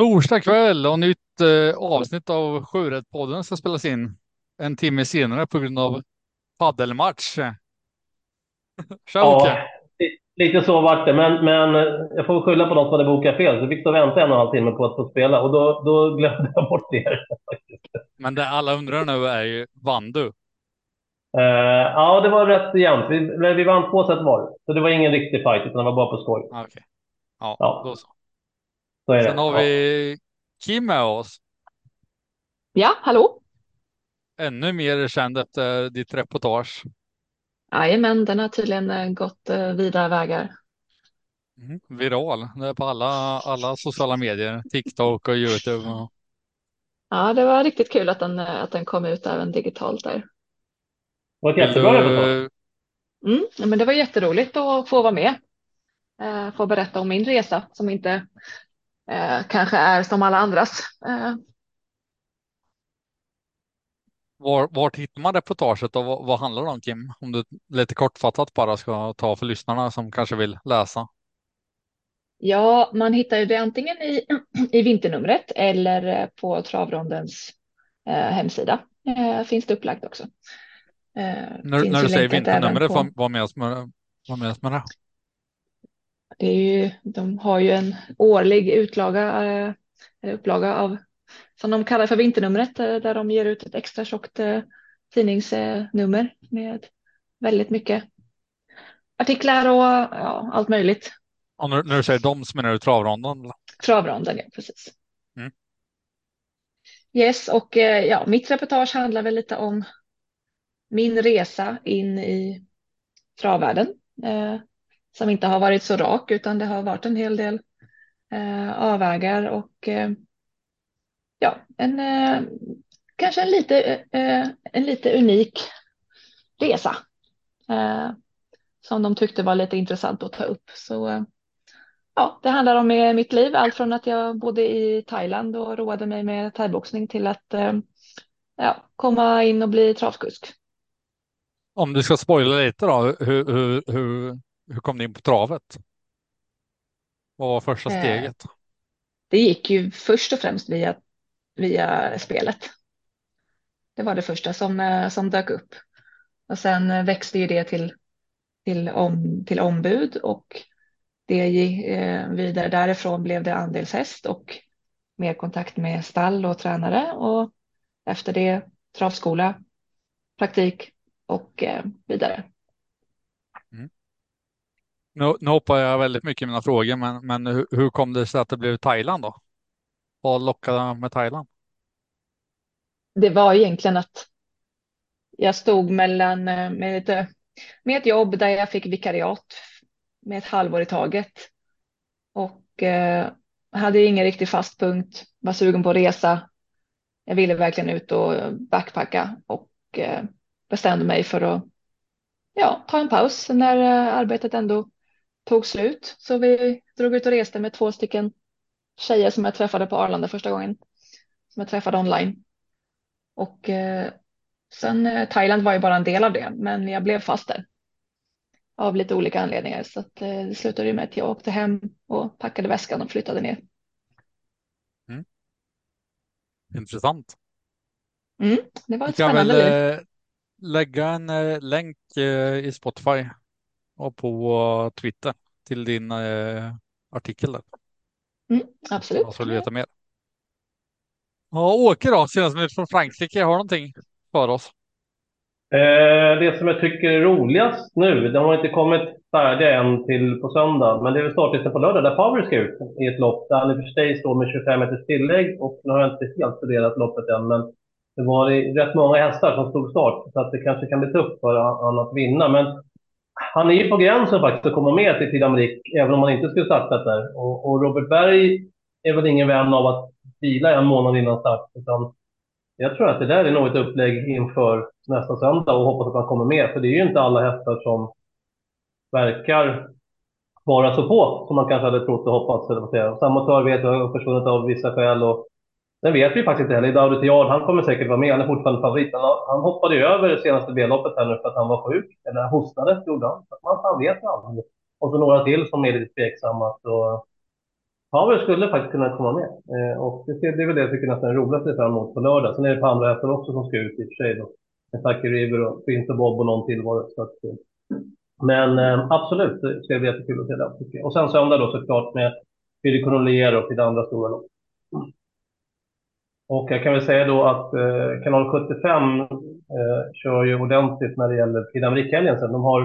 Torsdag kväll och nytt eh, avsnitt av Sjurättpodden ska spelas in en timme senare på grund av paddelmatch. Tja Ja, lite så vart det. Men, men jag får skylla på någon som hade bokat fel. Så fick stå och vänta en och en halv timme på att få spela och då, då glömde jag bort er. Men det alla undrar nu är ju, vann du? Eh, ja, det var rätt jämnt. Vi, vi vann två set var. Så det var ingen riktig fight, utan det var bara på skoj. Ah, Okej, ja, då Ja, så. Så är Sen det. har vi Kim med oss, Ja, hallå? ännu mer känd efter ditt reportage. Jajamän, den har tydligen eh, gått eh, vidare vägar. Mm, viral, det är på alla, alla sociala medier, TikTok och YouTube. Och, Ja, det var riktigt kul att den, eh, att den kom ut även digitalt där. Det var ett jättebra reportage. Mm, men det var jätteroligt att få vara med. Eh, få berätta om min resa som inte eh, kanske är som alla andras. Eh, var, vart hittar man reportaget och vad, vad handlar det om Kim? Om du lite kortfattat bara ska ta för lyssnarna som kanske vill läsa. ja, man hittar ju det antingen i, i vinternumret eller eh, på Travrondens eh, hemsida. Eh, finns det upplagt också. Eh, När, när du säger vinternumret, på- vad, vad menas med, vad menas med det? Det är ju, de har ju en årlig utlaga, eh, eller upplaga av, som de kallar för vinternumret, eh, där de ger ut ett extra tjockt eh, tidningsnummer med väldigt mycket artiklar och ja, allt möjligt. Och när, du säger dem så menar du travronden? Travronden, ja precis. Mm. Yes, och ja, mitt reportage handlar väl lite om min resa in i travvärlden. Som inte har varit så rak utan det har varit en hel del eh, avvägar och eh, ja, en, eh, kanske en lite, eh, en lite unik resa eh, som de tyckte var lite intressant att ta upp. Så eh, ja, det handlar om eh, mitt liv, allt från att jag bodde i Thailand och roade mig med thaiboxning till att eh, ja, komma in och bli travkusk. Om du ska spoila lite då, hur, hur, hur, hur kom du in på travet? Vad var första Eh, steget? Det gick ju först och främst via, via spelet. Det var det första som, eh, som dök upp. Och sen eh, växte ju det till, till, om, till ombud och det gick vidare därifrån blev det andelshäst och mer kontakt med stall och tränare och efter det travskola, praktik och vidare. Nu, nu hoppar jag väldigt mycket i mina frågor, men, men hur, hur kom det sig att det blev Thailand då? Vad lockade med Thailand? Det var egentligen att jag stod mellan eh, med ett, eh, med ett jobb där jag fick vikariat med ett halvår i taget och eh, hade ingen riktig fast punkt, var sugen på att resa. Jag ville verkligen ut och backpacka och eh, bestämde mig för att ja, ta en paus när eh, arbetet ändå tog slut. Så vi drog ut och reste med två stycken tjejer som jag träffade på Arlanda första gången, som jag träffade online. Och eh, sen eh, Thailand var ju bara en del av det, men jag blev fast där av lite olika anledningar. Så att, eh, det slutade ju med att jag åkte hem och packade väskan och flyttade ner. Intressant. Mm, det var ett väl spännande liv. eh, lägga en eh, länk eh, i Spotify och på Twitter till din eh, artikel där. Mm, absolut. som vill veta mer. Ja, Åke då, senast nytt från Frankrike, har någonting för oss? Eh, det som jag tycker är roligast nu, de har inte kommit färdiga än till på söndag, men det är väl startlistan på lördag där Power ska ut i ett lopp där han i och för sig står med 25 meters tillägg och nu har jag inte helt studerat loppet än, men det var rätt många hästar som stod start så att det kanske kan bli tufft för honom att vinna. Men han är ju på gränsen faktiskt att komma med till Tidamrik, även om han inte skulle startat där. Och, och Robert Berg är väl ingen vän av att vila en månad innan start, utan jag tror att det där är nog ett upplägg inför nästa söndag och hoppas att han kommer med. För det är ju inte alla hästar som verkar vara så på som man kanske hade trott och hoppats. Eller vad. Samotör vet jag har försvunnit av vissa skäl. Och sen vet vi faktiskt inte heller. David Tiard, han kommer säkert vara med. Han är fortfarande favorit. Han hoppade ju över det senaste B-loppet här nu för att han var sjuk. Eller hostade, gjorde han. Så man fan vet aldrig. Och så några till som är lite tveksamma. Så Pavel skulle faktiskt kunna komma med. Eh, och det, det är väl det jag tycker nästan är roligast att se fram emot på lördag. Sen är det på andra hästar också som ska ut i och för sig. Då. Kentucky River och Prince och Bob och någon till var det. Så att, eh. men eh, absolut, det ska bli jättekul att se det. Och sen söndag då såklart med Fredrik Cornelier och lite andra stora lopp. Och jag kan väl säga då att eh, kanal 75 eh, kör ju ordentligt när det gäller Prix d'Amérique-helgen De har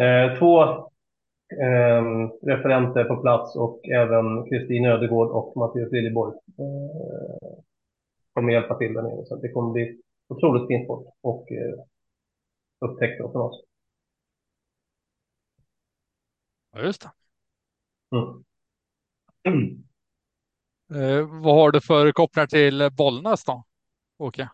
eh, två eh, referenter på plats och även Kristin Ödegård och Mattias Liljeborg eh, kommer hjälpa till där nere. Så det kommer bli otroligt fint sport och eh, upptäckter från oss. Ja, just det. Mm. Eh, vad har du för kopplingar till Bollnäs då, Åke?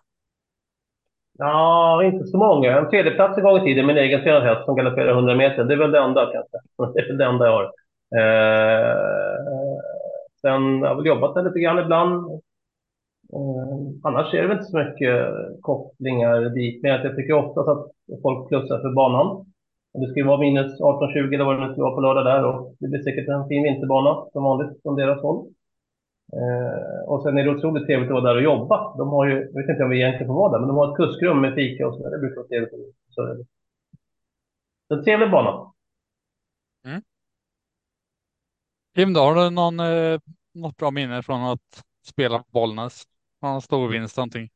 Ja, inte så många. En tredjeplats en gång i tiden, min egen tränad häst som galopperar 100 meter. Det är väl det enda kanske. Det är väl det enda jag har. Eh, sen har jag väl jobbat där lite grann ibland. Eh, annars är det väl inte så mycket kopplingar dit. Men jag tycker ofta att folk plussar för banan. Det ska ju vara minus 18-20 eller vad det nu ska vara på lördag där. Och det blir säkert en fin vinterbana som vanligt från deras håll. Eh, och sen är det otroligt trevligt att vara där och jobba. De har ju, jag vet inte om vi egentligen får vara där, men de har ett kuskrum med fika och så där. Det brukar vara trevligt. Så är det. Så en trevlig bana. Mm. Kim, då, har du någon, eh, något bra minne från att spela på Bollnäs? Någon stor vinst någonting?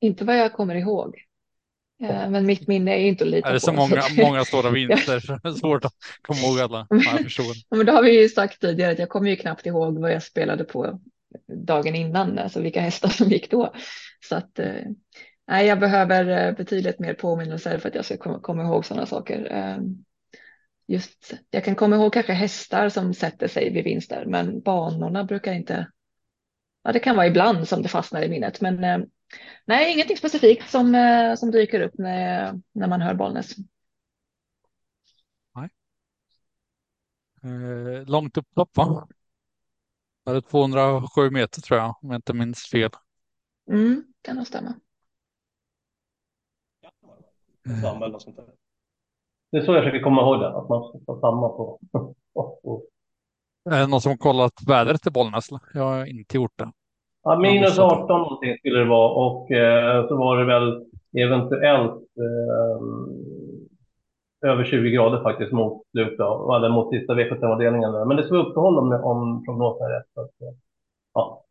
Inte vad jag kommer ihåg. Eh, men mitt minne är inte att lita på. Är det så många, många stora vinster så det är svårt att komma ihåg alla? Förstår. men då har vi ju sagt tidigare att jag kommer ju knappt ihåg vad jag spelade på dagen innan, alltså vilka hästar som gick då. Så att eh, nej, jag behöver eh, betydligt mer påminnelser för att jag ska komma, komma ihåg sådana saker. Just, jag kan komma ihåg kanske hästar som sätter sig vid vinster, men banorna brukar inte. Ja, det kan vara ibland som det fastnar i minnet, men Nej, ingenting specifikt som, eh, som dyker upp när, när man hör Bollnäs. Nej. Eh, långt upplopp va? Det är 207 meter tror jag, om jag inte minns fel. Mm, kan nog stämma. Sånt där. Det är så jag försöker komma ihåg det, att man ska ta samma på. Är det någon som kollat vädret i Bollnäs? Jag har inte gjort det. Ja, minus 18 någonting skulle det vara och eh, så var det väl eventuellt eh, över 20 grader faktiskt mot slutet av, eller mot sista V75-avdelningen. Men det ska vara uppehåll om, om prognosen är rätt. Så att, eh, ja.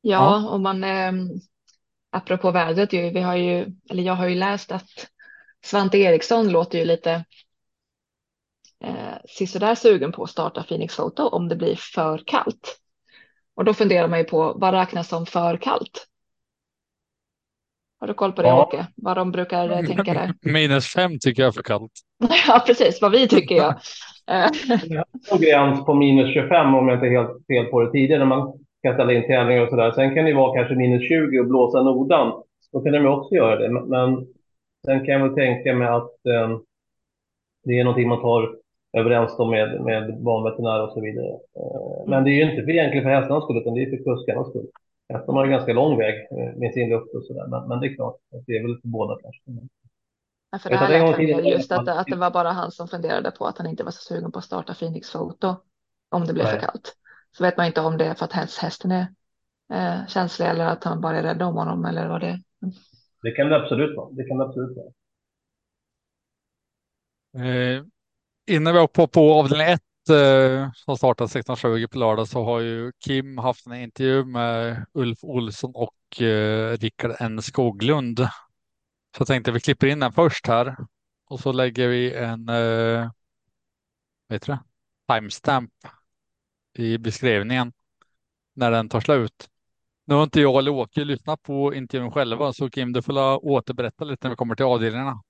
Ja, om man eh, apropå vädret, ju, vi har ju, eller jag har ju läst att Svante Eriksson låter ju lite eh, sisådär sugen på att starta Phoenix Photo om det blir för kallt. Och då funderar man ju på vad räknas som för kallt? Har du koll på det ja. Åke? Vad de brukar eh, tänka där? Minus fem tycker jag är för kallt. ja, precis vad vi tycker jag. jag gräns på minus 25 om jag inte är helt fel på det tidigare när man kan ställa in tävlingar och sådär. Sen kan det vara kanske minus 20 och blåsa nodan. Då kan de också göra det. Men sen kan jag väl tänka mig att eh, det är någonting man tar överens då med, med banveterinär och så vidare. Eh, men det är ju inte för, egentligen för hästarnas skull, utan det är för kuskarnas skull. Hästarna har ju ganska lång väg eh, med sin luft och sådär, men, men det är klart, det är väl för båda kanske. Ja, för det här lät just att, att det var bara han som funderade på att han inte var så sugen på att starta Phoenix Photo om det blev Nej. för kallt. Så vet man inte om det är för att hästen är eh, känslig eller att han bara är rädd om honom eller vad det är. Det kan det absolut vara. Det kan det absolut vara. Eh, innan vi hoppar på avdelning 1 eh, som startar 16.20 på lördag så har ju Kim haft en intervju med Ulf Olsson och eh, Rickard N Skoglund. Så jag tänkte vi klipper in den först här och så lägger vi en eh, vet du timestamp i beskrivningen när den tar slut. Nu har inte jag eller Åke lyssnat på intervjun själva så Kim du får återberätta lite när vi kommer till avdelningarna.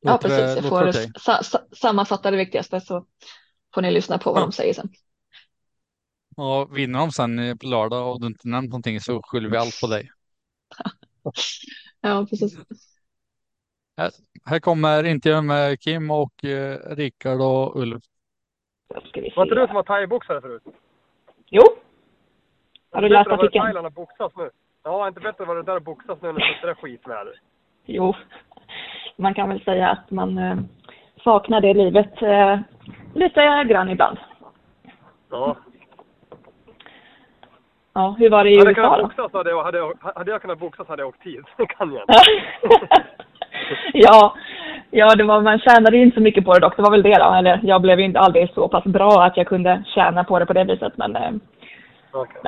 Ja, precis. Jag får sa, sa, sammanfatta det viktigaste så får ni lyssna på vad ja. de säger sen. Ja, vinner de sen på lördag och du inte nämnt någonting så skyller vi allt på dig. ja, precis. Här, här kommer intervjun med Kim och eh, Rickard och Ulf. Var inte du som var thaiboxare förut? Jo. Har du läst artikeln? Thailand och boxas nu. Ja, inte bättre att vara där och boxas nu när det är skitväder. Jo, man kan väl säga att man eh, saknar det livet. Eh, lite grann ibland. Ja. Ja, hur var det i Hade jag USA kunnat då? boxas hade jag, hade, jag, hade jag kunnat boxas hade jag åkt tid. Det kan jag inte. ja, ja det var, man tjänade ju inte så mycket på det dock. Det var väl det då. Eller jag blev ju inte aldrig så pass bra att jag kunde tjäna på det på det viset. Men eh, Okej.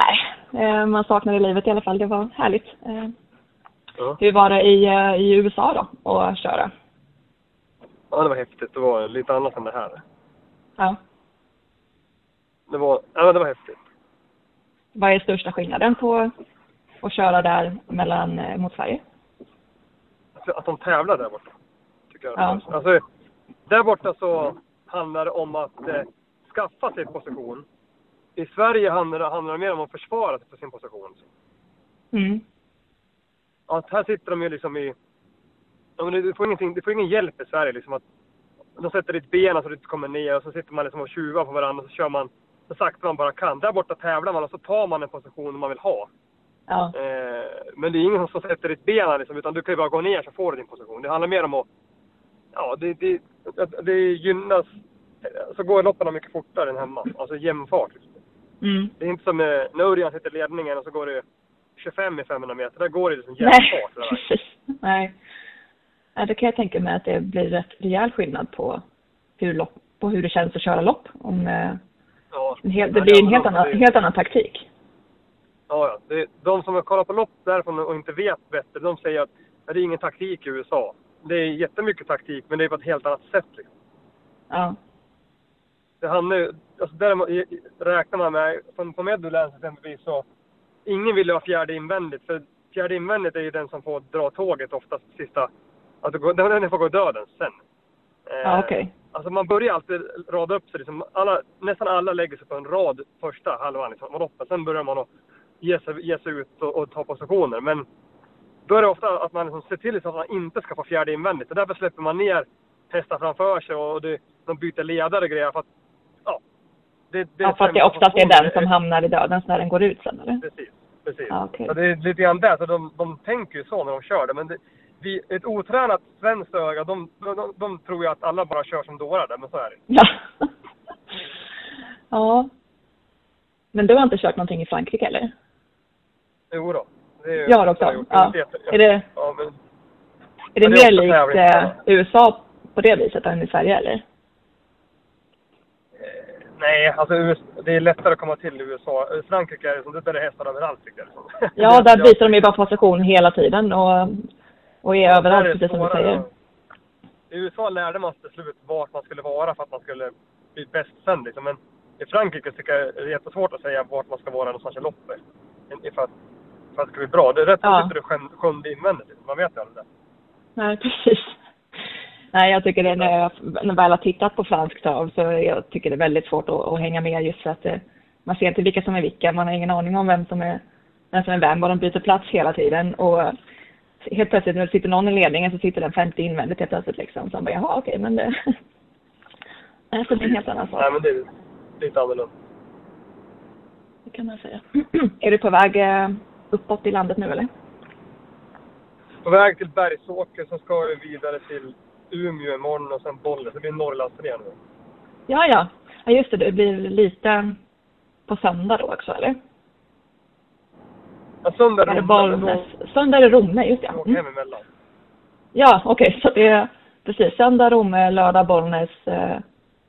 nej, man saknade livet i alla fall. Det var härligt. Ja. hur var det i, eh, i USA då att köra? ja, det var häftigt. Det var lite annat än det här. Ja. Det var, ja, det var häftigt. Vad är största skillnaden på att köra där mellan, eh, mot Sverige? Alltså, att de tävlar där borta. Tycker jag. Ja. Alltså, där borta så handlar det om att eh, skaffa sig position. I Sverige handlar det, handlar det mer om att försvara sig för sin position. Mm. Att här sitter de ju liksom i... Du, får ingenting, du får ingen hjälp i Sverige. Liksom att de sätter ditt ben så du inte kommer ner och så sitter man liksom och tjuvar på varandra och så kör man så sakta man bara kan. Där borta tävlar man och så tar man en position man vill ha. Ja. Eh, men det är ingen som sätter ditt ben liksom, utan du kan ju bara gå ner så får du din position. Det handlar mer om att... Ja, det, det, det gynnas... Så går loppen mycket fortare än hemma. Alltså jämn fart. Liksom. Mm. Det är inte som eh, när Örjan sitter i ledningen och så går det 25 i 500 meter. Där går det liksom Nej, fart. där. precis. Nej. Ja, det kan jag tänka mig att det blir rätt rejäl skillnad på hur, lopp, på hur det känns att köra lopp. Om, eh, Ja. hel, det blir en helt annan, helt annan taktik. Ja, ja. Det, de som har kollat på lopp därifrån och inte vet bättre, de säger att det är ingen taktik i USA. Det är jättemycket taktik, men det är på ett helt annat sätt. Liksom. Ja. Det handlar ju, alltså i- räknar man med, på Meadowlands exempelvis så, ingen vill ju ha fjärde invändigt, för fjärde invändigt är ju den som får dra tåget oftast sista, går- den får gå döden sen. Eh, Ja, okej. Alltså man börjar alltid rada upp sig. Liksom alla, nästan alla lägger sig på en rad första halvan liksom, av loppet. Sen börjar man att ge sig, ge sig ut och, och ta positioner. Men då är det ofta att man liksom ser till så att man inte ska få fjärde invändigt. Och därför släpper man ner hästar framför sig och det, de byter ledare och grejer. För att, det, det Ja, för att det oftast är den som hamnar i dödens när den går ut sen, eller? Precis, precis. Ja, okej. Så det är lite grann där. Så de, de tänker ju så när de kör det. Men det, vi, ett otränat svenskt öga, de, de, de, tror ju att alla bara kör som dårar där, men så är det. Ja. ja. Men du har inte kört någonting i Frankrike, eller? Jo då. Det är, Jag har också. jag. Ja. Är det, Ja, men, är det det mer likt eh. USA på det viset än i Sverige, eller? Nej, alltså det är lättare att komma till i USA. Frankrike är det som, där är det hästar överallt tycker jag. Ja, där byter de ju bara position hela tiden och, och är är överallt, det precis som du säger. att- I USA lärde man sig till slut vart man skulle vara för att man skulle bli bäst sen liksom. Men i Frankrike tycker jag det är jättesvårt att säga vart man ska vara någonstans i loppet. För att, för att det ska bli bra. Det är rätt Ja. ja. sitter du sjunde invändigt. Man vet ju aldrig det. Nej, precis. Nej, jag tycker det när jag, när jag väl har tittat på fransk trav så jag tycker det är väldigt svårt att, att hänga med just för att eh, man ser inte vilka som är vilka. Man har ingen aning om vem som är vem som är vem och de byter plats hela tiden. Och helt plötsligt när det sitter någon i ledningen så sitter den femte invändigt helt plötsligt liksom. Så man bara, jaha okej, men det... Nej, så det är en helt annan sak. Nej men det är lite annorlunda. Det kan man säga. är du på väg eh, uppåt i landet nu eller? På väg till Bergsåker så ska vi vidare till Umeå imorgon och sen Bollnäs. Det blir Norrlandsturné nu. Ja, ja. Ja, just det. Det blir lite på söndag då också, eller? Ja, söndag Är Bollnäs? Söndag är det Romme, just det. Mm. Ja, okej. Så det är precis söndag Romme, lördag Bollnäs eh,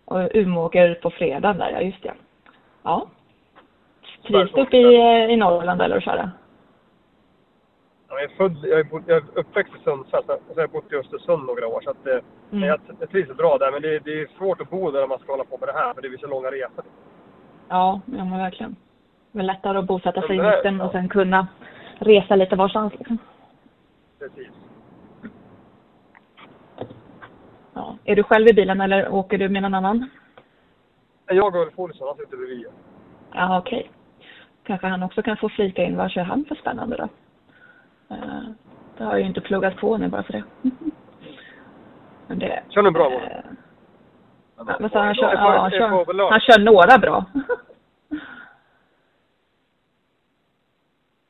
och Umeå åker på fredag där, ja just det. Ja. Trivs du uppe i, i Norrland eller att köra? Ja, Jag är, född, jag är, bod- jag är uppväxt i Sundsvall, så så har jag bott i Östersund några år. Så att, eh, Mm. jag, jag trivs bra där, men det, det är svårt att bo där om man ska hålla på med det här, för det blir så långa resor. Ja, ja men verkligen. Det är lättare att bosätta sig i Men mitten och sen kunna resa lite varstans liksom. Precis. Ja. Är du själv i bilen eller åker du med någon annan? Jag och Ulf Olsson, han sitter bredvid. Ja, okej. Kanske han också kan få flika in vad kör han för spännande då? Eh, det har jag ju inte pluggat på nu bara för det. Men det... Kör nu bra eh. Ja, han? Kör, ja, han, kör, han kör några bra.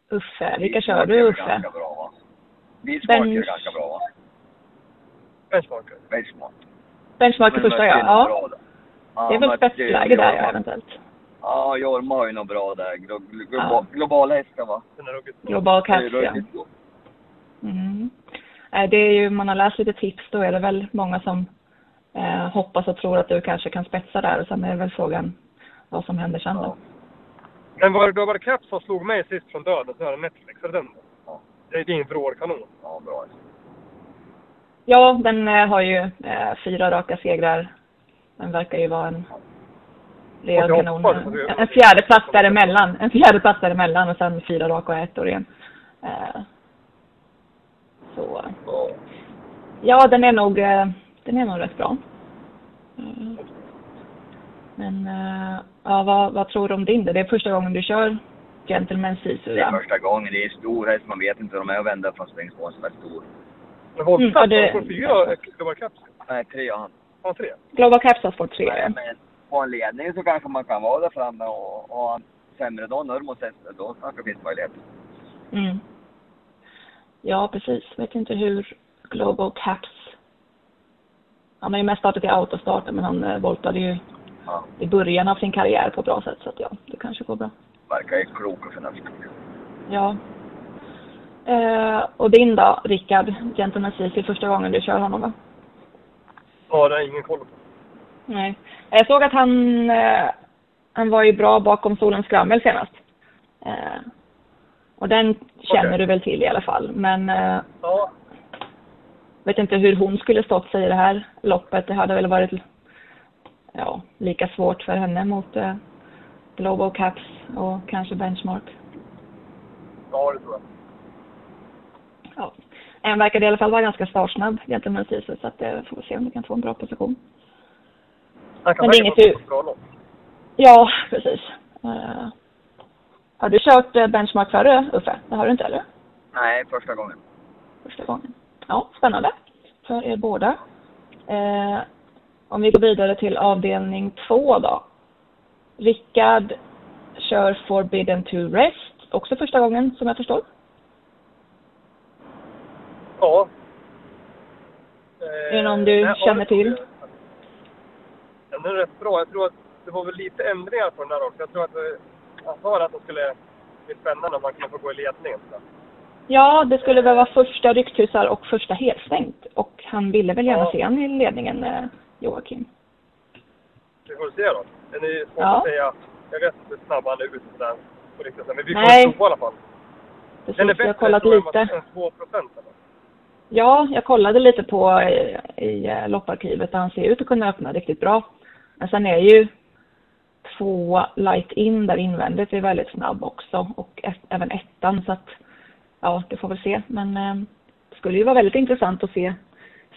Uffe, vilka kör du Uffe? Bilsmak är ganska bra va? Benchmark. Benchmark Men första ja. Är Det är väl spetsläge där ja, eventuellt. Ja, Jorma har ju nog bra där. Glo glo Ja. Globala hästar va? Global Caps ja. Mm. Eh, Det är ju, man har läst lite tips, då är det väl många som eh, hoppas och tror att du kanske kan spetsa där och sen är det väl frågan vad som händer sen då. Ja. Men var det, då var det Caps som slog mig sist från döden, så är det Netflix, är det den? Ja. Det är din vrålkanon. Ja, bra. Ja, den eh, har ju eh, fyra raka segrar. Den verkar ju vara en Och jag kanon. En, fjärde plats däremellan. En fjärde plats däremellan och sen fyra raka och ett år igen. Eh, så Ja. den är nog, eh, den är nog rätt bra. Eh, Men ja, vad, vad tror du om din? Det är första gången du kör Gentleman Sisu, Det är första gången. Det är stor häst. Man vet inte hur de är att vända från springspåren som är stor. Men Volta, Mm, det- får fyra Global Caps. Nej, tre har han. Har han tre? Global Caps har fått tre. Nej, men på en ledning så kanske man kan vara där framme och och ha en sämre dag Nurmos hästar. Då kanske det finns möjlighet. Mm. Ja, precis. Vet inte hur Global Caps... Han har ju mest startat i autostarten, men han eh, voltade ju Ja. i början av sin karriär på ett bra sätt. Så att ja, det kanske går bra. Verkar ju klok och förnuftig. Ja. Eh, och din då, Rickard? Gentleman Cici, första gången du kör honom va? Ja, det har jag ingen koll på. Nej. Jag såg att han, eh, han var ju bra bakom Solens skrammel senast. Eh, och den känner Okej. du väl till i alla fall. Men eh, Ja, vet inte hur hon skulle stått sig i det här loppet. Det hade väl varit ja, lika svårt för henne mot eh, Global Caps och kanske Benchmark. ja det tror jag. Ja. En verkade i alla fall vara ganska startsnabb gentemot Sisu så att eh, får vi se om vi kan få en bra position. Han kan Men det är inget bra lopp. Ja, precis. Eh, har du kört eh, Benchmark före Uffe? Det har du inte eller? Nej, första gången. Första gången. Ja, spännande för er båda. Eh, om vi går vidare till avdelning två då. Rickard kör Forbidden to Rest, också första gången som jag förstår. Ja. Är det någon du ja, känner till? Jag. Den är rätt bra. Jag tror att det var väl lite ändringar på den där också. Jag tror att eh, han sa att det skulle bli spännande om man kunde få gå i ledningen. Ja, det skulle väl vara första rykthusar och första helstängt. Och han ville väl gärna Ja. se han i ledningen, eh, Joakim. Vi får se då. Den är svårt Ja. att säga. Jag vet inte hur snabb han är ut på riktigt. Men vi kommer prova i alla fall. Precis, Den är jag bättre har kollat jag, lite. än vad- än 2 procent. Ja, jag kollade lite på i, i eh, lopparkivet han ser ut att kunna öppna riktigt bra. Men sen är ju två light in där invändigt är väldigt snabb också och ett, även ettan så att ja, det får väl se. Men eh, det skulle ju vara väldigt intressant att se,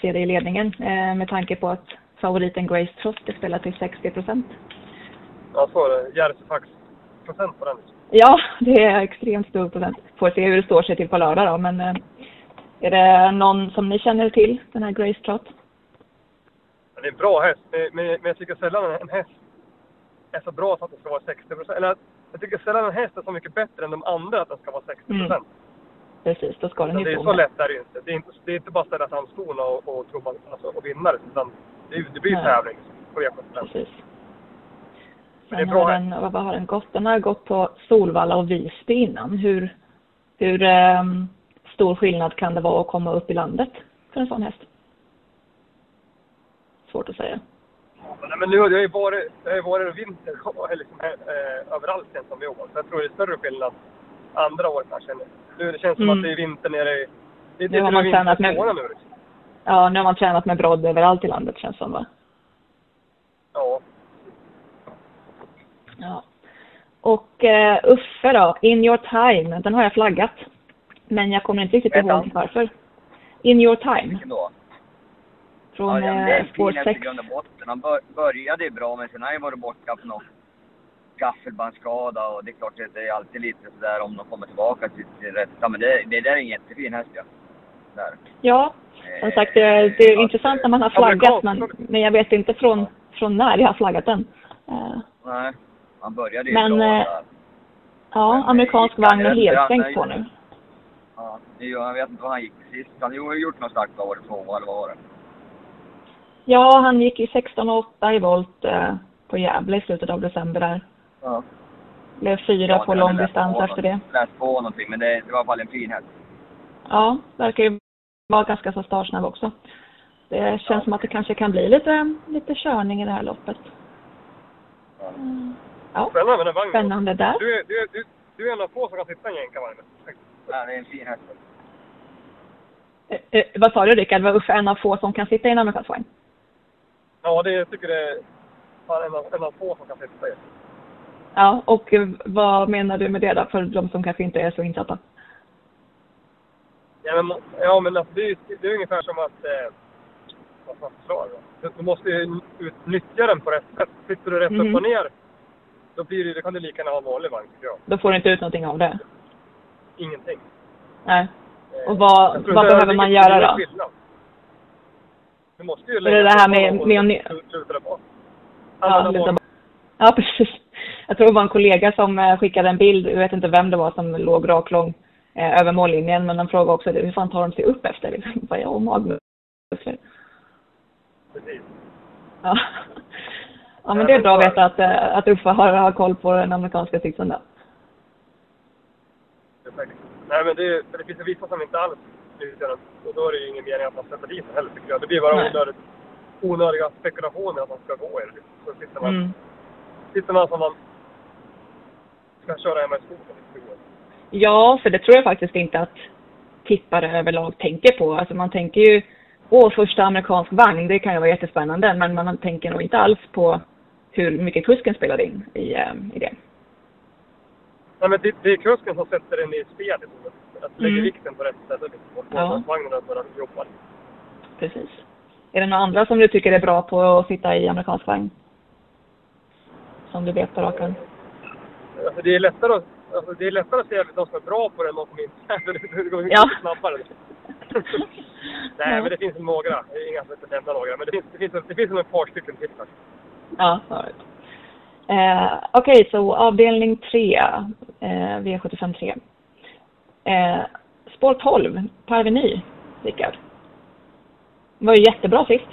se det i ledningen eh, med tanke på att favoriten Grace Trot är spelad till 60 procent. Ja, så är det. Järvsöfax procent på den. Ja, det är extremt stor procent. Får se hur det står sig till på lördag då, men eh, är det någon som ni känner till, den här Grace Trot? Det är en bra häst. Men, men, jag tycker sällan en häst är så bra så att det ska vara 60 procent. Eller jag tycker sällan en häst är så mycket bättre än de andra att den ska vara 60 procent. Mm. Precis, då ska den det ju är stå så lätt är det inte. Det är inte, det är inte bara att ställa fram skorna och, och tro man, alltså, och vinna det. Utan det, är- det blir Nej. tävling på V75. Precis. Men det är Sen bra har den, vad har den gått? Den har gått på Solvalla och Visby innan. Hur, hur ehm, stor skillnad kan det vara att komma upp i landet för en sån häst? Svårt att säga. Nej, men nu har det ju varit, det har varit vinter liksom, eh, överallt känns som i år. Så jag tror det är större skillnad andra år kanske. Nu det känns som Mm. att det är vinter nere i... Det, Nu har det man tränat med- nu. liksom. Ja, nu har man tränat med brodd överallt i landet känns som va? Ja. Ja. Och eh, Uffe då, In Your Time, den har jag flaggat. Men jag kommer inte riktigt ihåg varför. In Your Time, Vilken då? Från ja, det är eh, spår fin häst i 6. grund och botten. Han bör, började ju bra, men sen har han ju varit borta på någon gaffelbandsskada och det är klart att det är alltid lite sådär om de kommer tillbaka till sin rätta. Men det, det där är en jättefin häst ja. Där. Ja, som sagt, det, det är intressant när man har flaggat, men, men jag vet inte från, från när jag har flaggat den. Eh, Nej, han började ju Men, bra eh, där. ja, Men, amerikansk eh, vagn och är- helstängt är- på nu. Ja, det jag vet inte vad han gick sist. Han har gjort någon start av året två eller vad var det? Ja, han gick i 16 och 8 i volt. Eh, på Gävle i slutet av december där. Ja. Blev fyra Ja, på jag lång hade läst distans på efter det. Läst på någonting, men det, det var i alla fall en fin häst. Ja, verkar ju vara ganska så startsnabb också. Det känns som att det kanske kan bli lite, lite körning i det här loppet. Ja. Mm. Ja, Spännande med den vagnen. spännande där. Du, är- du, du, du är en av få som kan sitta i en jänkarvagn. Ja, det är en fin häst. Eh, eh, vad sa du Rickard, var Uffe en av få som kan sitta i en amerikansk vagn? Ja, det jag tycker det är en av, en av få som kan sitta i. Ja, och eh, vad menar du med det då, för de som kanske inte är så insatta? Ja, men, ja, men alltså, det, är, det är ungefär som att... Eh, vad fan förklarar jag? Du, du måste ju utnyttja den på rätt sätt. Sitter du rätt Mhm. upp och ner, då, blir det, då kan du lika gärna ha en vanlig vagn, tycker jag. Då får du inte ut någonting av det. Ingenting. Nej. Eh, Och vad- jag vad behöver det- man det göra då? skillnad. Du måste ju det det här med- med och luta bak. Ja, luta precis. Jag tror det var en kollega som eh, skickade en bild, jag vet inte vem det var som låg raklång eh, över mållinjen, men de frågade också hur fan tar de sig upp efter? Liksom. Jag bara, ja, magmuskler. Precis. Ja. ja, men det är bra att veta att, eh, att Uffe har, har koll på den amerikanska sitsen där. Nej, men det, för det finns vissa som inte alls den. Och då är det ju ingen mening att man sätter dit den heller, tycker jag. Det blir bara Nej. onödigt, onödiga spekulationer att man ska gå i det. Så sitter man, Mm. sitter man som man ska köra hemma i skogen. Ja, för det tror jag faktiskt inte att tippare överlag tänker på. Alltså man tänker ju, åh, första amerikansk vagn, det kan ju vara jättespännande, men man tänker nog inte alls på hur mycket kusken spelar in i, eh, i det. Nej, men det, det är kusken som sätter den i spel. Liksom. Att lägga Mm. vikten på rätt ställe. Liksom. Och få Ja. vagnen att börja jobba. Precis. Är det några andra som du tycker är bra på att sitta i amerikansk vagn? Som du vet på rak arm? Alltså, det, är lättare att, alltså, det är lättare att se de som är bra på det än de som inte är det. Går mycket Ja. snabbare. Nej, men det finns några. Inga som inte nämna några. Men det finns, det finns, det finns ett par stycken till faktiskt. Ja, right. Eh, Okej, så avdelning 3, eh, V75 3. Eh, spår 12, Parveny, Rickard. Det var ju jättebra sist.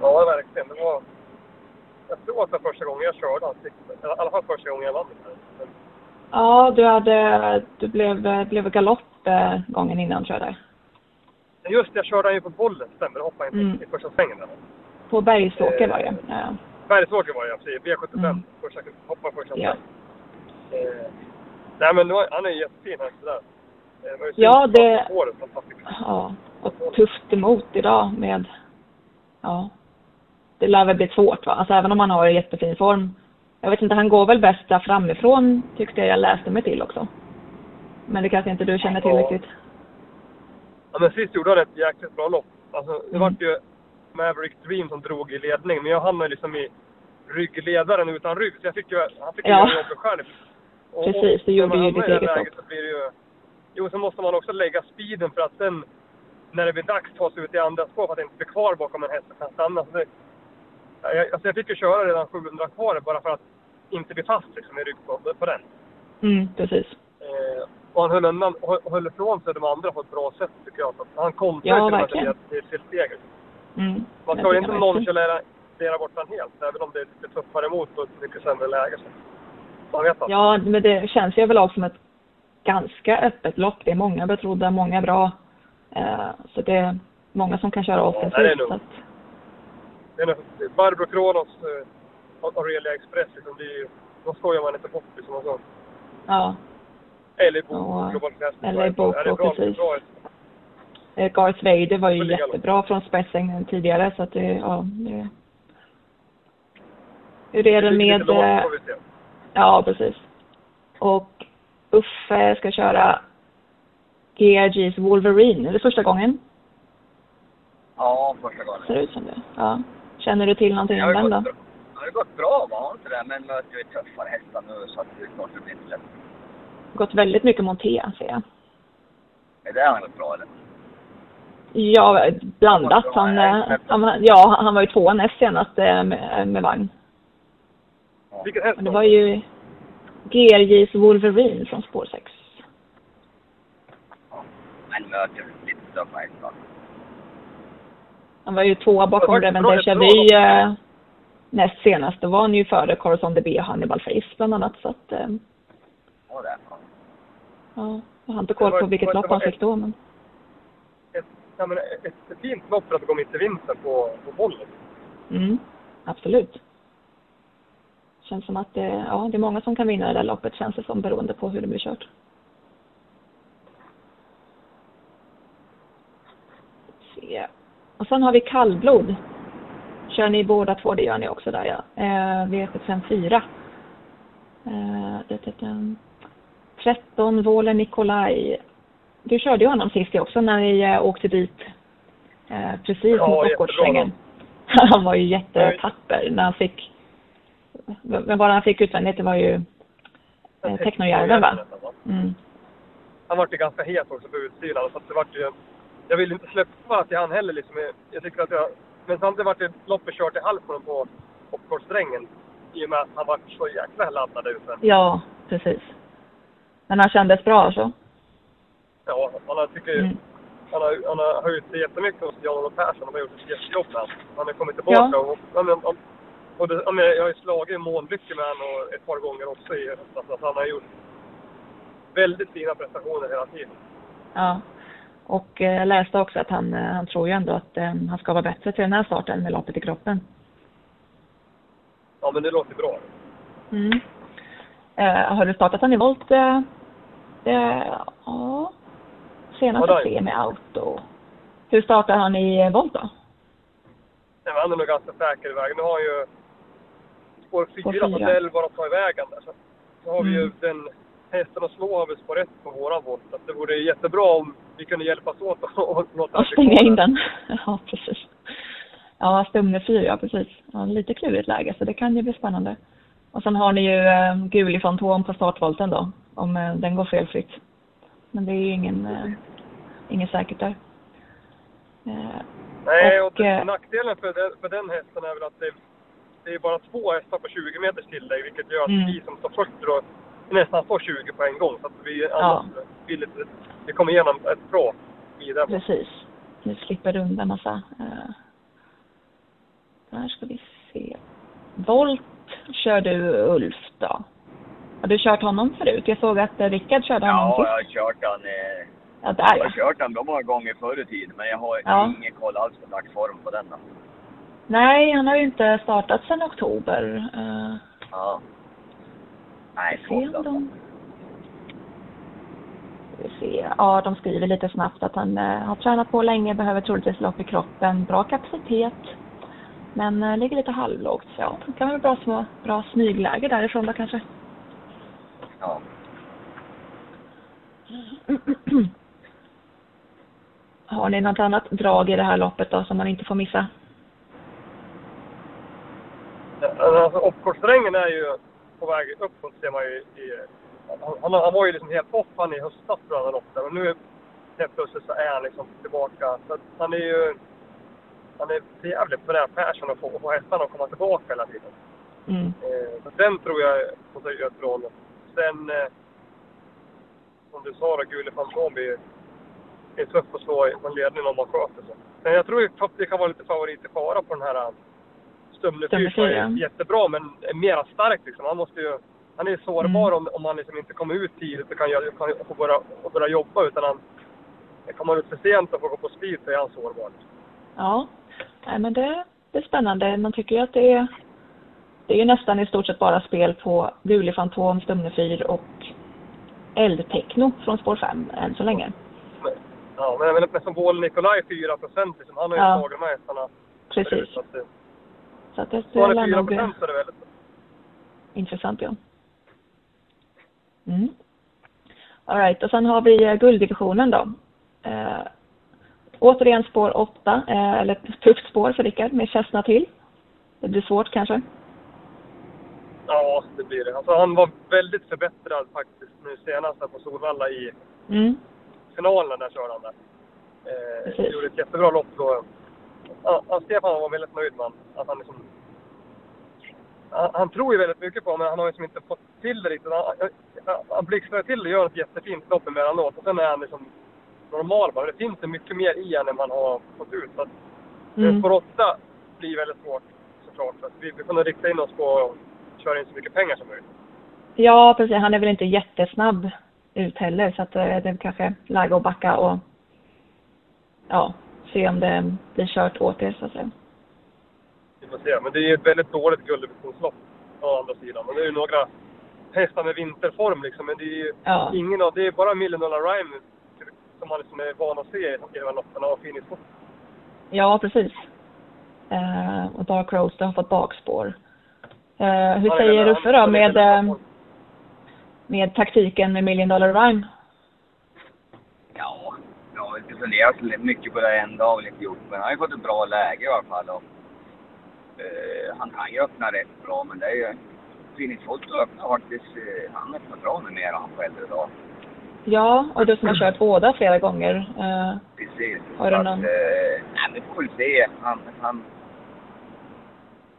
Ja, verkligen. Det var... Jag tror att det var första gången jag körde han sist. I alla fall första gången jag vann. Men, Ja, du, hade, du blev, blev galopp eh, gången innan tror jag där. just det, jag körde ju på bollen, stämmer. Jag hoppade inte Mm. i första svängen. Där. På Bergsåker var det. Ja. Bergsåker var jag, precis. V75. Mm. Första, hoppade första Ja. sväng. Eh, nej, men är- han är jättefin han sådär. Eh, det var ju Ja, det- fantastiskt. ja, och tufft emot idag med... Ja. Det lär väl bli svårt va? Alltså även om han har en jättefin form. Jag vet inte, han går väl bäst där framifrån tyckte jag jag läste mig till också. Men det kanske inte du känner till Ja. riktigt. Ja, men sist gjorde han ett jäkligt bra lopp. Alltså, det Mm. vart ju Maverick Dream som drog i ledning, men jag hamnade liksom i ryggledaren utan rygg. Så jag fick ju, han fick ju Ja. jobbet själv. Och, Precis, när gjorde ju ditt det eget läget. Så blir det ju, jo, så måste man också lägga speeden för att sen, när det blir dags, ta sig ut i andra spår för att inte bli kvar bakom en häst och kan stanna. Så det, jag, alltså jag fick ju köra redan 700 kvar bara för att inte bli fast liksom, i rygg på, på den. Mm, precis. Eh, och han höll, undan, höll, ifrån sig de andra på ett bra sätt tycker jag. Så han kontrade Ja, verkligen. till, till, steget. Mm. Man ska ju inte nonchalera bort den helt, även om det är lite tuffare emot och ett mycket sämre läge. Så. Man vet. Ja, men det känns ju överlag som ett ganska öppet lopp. Det är många betrodda, många bra. Eh, så det är många som kan köra Ja, offensivt. det är nog. att, Det är nog- Barbro Kronos eh, och Aurelia Express, liksom, det är ju, skojar man inte bort. Liksom, och så. ja, Eller i Bok, Ja, Global Class. eller Boko, Ja, det precis. bra. Eh, Garth Vader var ju jättebra från spetsen tidigare så att det, ja, det... Hur är det med... lite Ja, precis. Och Uffe ska köra GRG's Wolverine. Är det första gången? Ja, första gången. Ser ut som det. Ja. Känner du till någonting om den då? bra. Det har gått bra, var inte det? Men möter ju tuffare hästar nu så att det det blir inte lätt. Gått väldigt mycket monté, ser jag. Är det han gått bra eller? Ja, blandat. Han, eh, han, ja, han var ju tvåa näst senast eh, med, med vagn. Vilken häst det var ju GRJ's Wolverine från spår 6. Men möter lite tuffa hästar. Han var ju tvåa bakom Reven Deja Vu. eh, näst senast, då var han ju före Corazon DB och Hannibal Face bland annat. Så att, eh, Ja, det ja, jag har inte koll på vilket lopp han fick då, men Ett, ja, men ett, ett fint lopp för att gå mitt i vintern på, på bollen. mm, absolut. Känns som att det, ja, det är många som kan vinna det där loppet, känns det som, beroende på hur det blir kört. Se. Och sen har vi kallblod. Kör ni båda två? Det gör ni också där ja. Eh, V754. Eh, det, det, det. 13 Vålen Nikolaj. Du körde ju honom sist också när ni eh, åkte dit eh, precis Ja, mot jättebra Bockgårdssvängen. Han var ju jättetapper när han fick... Var det han fick utvändigt? Det var ju eh, Technojärven va? Mm. Han var ju ganska het också på utsidan. Så det vart ju, jag vill inte släppa till han heller. Liksom. Jag, tycker att jag, men samtidigt vart det loppet kört i halsen på Hoppgårdssträngen. I och med att han var så jäkla laddad ute. Ja, precis. Men han kändes bra alltså? Ja, han har, tycker, Mm. han har, han har höjt sig jättemycket hos Jan-Olof Persson. De har gjort ett jättejobb med. Han har kommit tillbaka. Ja. Och, men, och, och det, jag har ju slagit månlycke med honom och ett par gånger också i höstas. Så att han har gjort väldigt fina prestationer hela tiden. Ja. Och eh, jag läste också att han, eh, han tror ju ändå att eh, han ska vara bättre till den här starten med loppet i kroppen. Ja, men det låter bra. Mm. Eh, har du startat han i volt? Eh, ja. Senast Ja, med auto. Hur startar han i volt då? Nej, han är nog ganska säker i vägen. Nu har han ju spår Spår 4 på fyra. Dell bara att ta i vägen där. Så, så har vi ju Mm. den hästen att slå har vi spår 1 på våran volt. Så det vore jättebra om vi kunde hjälpas åt och, låta Och stänga in den. Ja, precis. Ja, Stumne 4, ja precis. Ja, lite klurigt läge, så det kan ju bli spännande. Och sen har ni ju eh, Guli Fantom på startvolten då, om eh, den går felfritt. Men det är ju ingen, eh, inget säkert där. Eh, Nej, och, Och, eh, nackdelen för den, för den hästen är väl att det, det är bara två hästar på 20 meters tillägg, vilket gör att Mm. vi som står 40 då nästan får 20 på en gång. Så att vi Ja. annars vill lite, vi kommer igenom ett bra vidare. precis. Nu slipper du undan massa. Eh, där ska vi se. Volt kör du Ulf då. Har du kört honom förut? Jag såg att eh, Rickard körde honom Ja, sist. jag har kört han. Eh, Ja, där jag ja. har kört han bra många gånger förr i tiden, men jag har Ja. ingen koll alls på dagsform på den. Då. Nej, han har ju inte startat sedan oktober. Uh, Ja. Nej, svårt alltså. de... Se. Ja, de skriver lite snabbt att han eh, har tränat på länge, behöver troligtvis lopp i kroppen, bra kapacitet. Men uh, ligger lite halvlågt, så ja, det kan vara bra små, bra smygläge därifrån då kanske. Ja. Har ni något annat drag i det här loppet då som man inte får missa? Alltså, Uppgårdssträngen är ju på väg uppåt ser man ju i... Han, han, var ju liksom helt off han i höstas tror jag han åkte. Men nu helt plötsligt så är han liksom tillbaka. Så han är ju... Han är jävligt för den här Persson att få, få hästarna att komma tillbaka hela tiden. Mm. Eh, så den tror jag får göra ett bra lopp. Sen... Eh, som du sa då, Gule Fantom är, är tuff att slå i en ledning om man sköter sig. Men jag tror att det kan vara lite favorit i fara på den här Stumne Stumne fyr som är fyra. jättebra men mera stark liksom. Han måste ju... Han är sårbar om, om han liksom inte kommer ut tidigt och kan, göra- kan få börja, och börja jobba utan han... Kommer man ut för sent och får gå på speed så är han sårbar. Ja, Nej, men det, det är spännande. Man tycker ju att det är, det är ju nästan i stort sett bara spel på Guli Fantom, Stumne 4 och Eldtekno från spår 5 än så länge. Men, ja, men, men, men som Bål Nikolaj 4 procent liksom. Han har ju Ja. slagit de här hästarna Precis. förut, Så att lär 4 nog bli procent så är det väldigt intressant, ja. Mm. All right, och sen har vi eh, gulddivisionen då. Eh, återigen spår 8, eh, eller ett tufft spår för Rickard med Chestnut till. Det blir svårt kanske. Ja, det blir det. Alltså, han var väldigt förbättrad faktiskt nu senast här på Solvalla i Mm. finalen där körde han där. Eh, gjorde ett jättebra lopp då. Ja, Stefan var väldigt nöjd med han, att han liksom... Han, han tror ju väldigt mycket på honom, men han har liksom inte fått till det riktigt. Han, han, han blixtrar till och gör ett jättefint lopp emellanåt. Och sen är han liksom normal bara. Det finns det mycket mer i honom än man har fått ut. Så att, Mm. Spår 8 blir väldigt svårt. Så såklart. Så att vi, vi nog rikta in oss på att köra in så mycket pengar som möjligt. Ja, precis. Han är väl inte jättesnabb ut heller så att eh, det är kanske läge att backa och ja, se om det blir kört åt er så att säga. Får se. Men det är ju ett väldigt dåligt gulddivisionslopp å andra sidan. Men det är ju några hästar med vinterform liksom. Men det är ju Ja. ingen av... Det är bara Million Dollar Rhyme som man liksom är van att se i de här loppen och Foot. Ja, precis. Eh, och Dark Roaster har fått bakspår. Eh, hur är säger väl- Uffe då med, eh, med taktiken med Million Dollar Rhyme? Ja, jag har inte funderat mycket på det en dag väl inte gjort. Men han har ju fått ett bra läge i alla fall. Och, eh, han kan ju öppna rätt bra, men det är ju... Foto öppnar faktiskt... Eh, han öppnar bra numera, han på äldre dag. Ja, och du som har kört båda flera gånger. Eh, Precis. Har du Så att, någon- Eh, nej, vi får väl se. Han, han,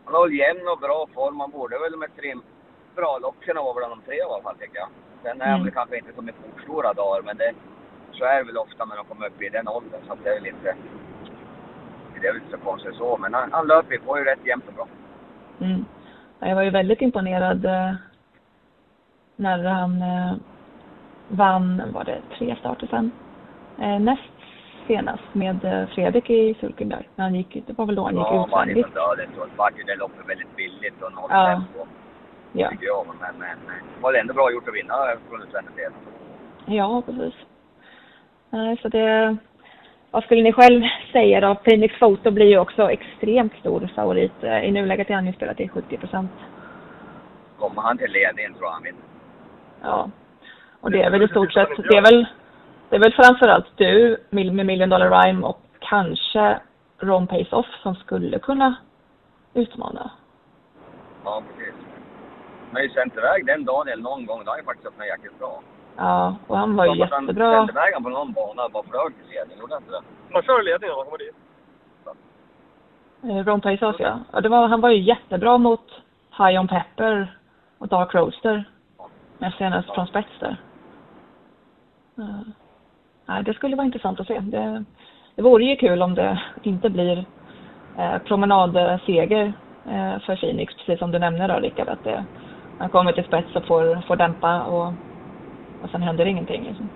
han har väl jämn och bra form. Han borde väl med tre bra lopp kunna vara bland de tre i alla fall, tycker jag. Sen är han Mm. väl kanske inte som i fortstora dagar, men det, så är det väl ofta när de kommer upp i den åldern. Så det är väl inte... Det är väl inte så konstigt så, men han, han löper på ju rätt jämnt och bra. mm. Ja, Jag var ju väldigt imponerad eh, när han eh, vann, var det tre starter sen? Eh, näst senast med Fredrik i sulken där. När han gick, det var väl då han gick Ja, utvändigt. döden så vart ju det loppet väldigt billigt och noll Ja. tempo, Ja. tycker jag. Men, men, men det var ändå bra gjort att vinna från utvändigt del. Ja, precis. Så det... Vad skulle ni själv säga då? Phoenix Photo blir ju också extremt stor favorit. Eh, I nuläget är han ju spelat till 70 procent. Kommer han till ledningen tror jag han vinner. Ja. Och det är väl i stort sett, det är väl, det är väl framförallt du med Million Dollar Rhyme och kanske Ron Pace Off som skulle kunna utmana. Ja, precis. Men ju sänt iväg den Daniel någon gång, det har ju faktiskt öppnat jäkligt bra. Ja, och han var ju han jättebra. sände iväg han på någon bana bara flög till ledning, gjorde han inte det? Man kör i ledningen när man kommer dit. Eh, Ron Off ja. ja det var, han var ju jättebra mot High On Pepper och Dark Roaster. Men senast från spets där. Eh, nej, det skulle vara intressant att se. Det, det vore ju kul om det inte blir eh, promenadseger eh, för Phoenix, precis som du nämner då Rickard, att det, han kommer till spets och får, får dämpa och, och sen händer ingenting. Liksom.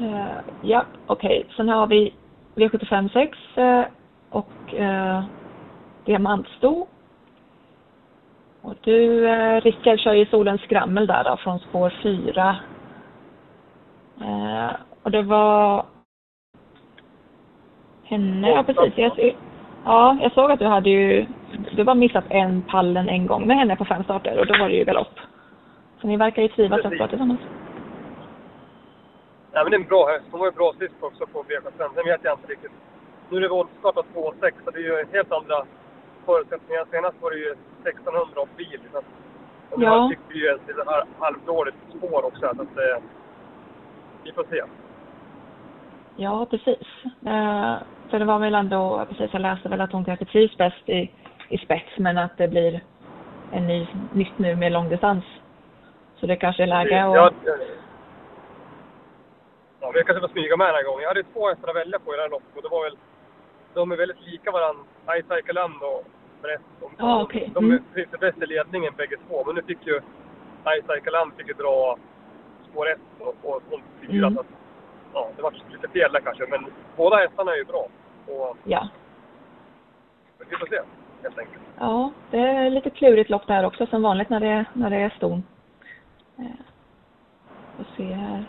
Eh, ja, okej. Sen har vi V75 6 eh, och eh, Diamantsto. Och du, eh, Rickard, kör ju Solens skrammel där då, från spår 4. Eh, och det var henne, ja precis. Jag, ja, jag såg att du hade ju, du har missat en pallen en gång med henne på fem starter och då var det ju galopp. Så ni verkar ju trivas rätt bra tillsammans. Nej, men det är en bra häst. Hon var ju bra sist också på V75. Sen vet jag inte riktigt. Nu är det voltstartat 2,6 så det är ju helt andra förutsättningar. Senast var det ju 1600 och bil. Så att, och nu Ja. fick vi ju ett halvdåligt spår också. Så att, eh, vi får se. Ja, precis. Eh, för det var väl ändå, precis, jag läste väl att hon kanske trivs bäst i, i spets, men att det blir en ny, nytt nu med långdistans. Så det kanske är läge att... Ja, eh, ja, vi kanske får smyga med den här gången. Jag hade två hästar att välja på i det här loppet och det var väl... De är väldigt lika varandra. iCycle Land och Brett. Ja, okej. de Mm. trivs bäst i ledningen bägge två. Men nu fick ju iCycle Land fick ju dra spår ett och, och hon fyra. Mm. Ja, det var lite fel där kanske. Men båda hästarna är ju bra. Och Ja. vi får se, helt enkelt. ja, det är lite klurigt lopp där också, som vanligt när det, när det är ston. Eh, får se här.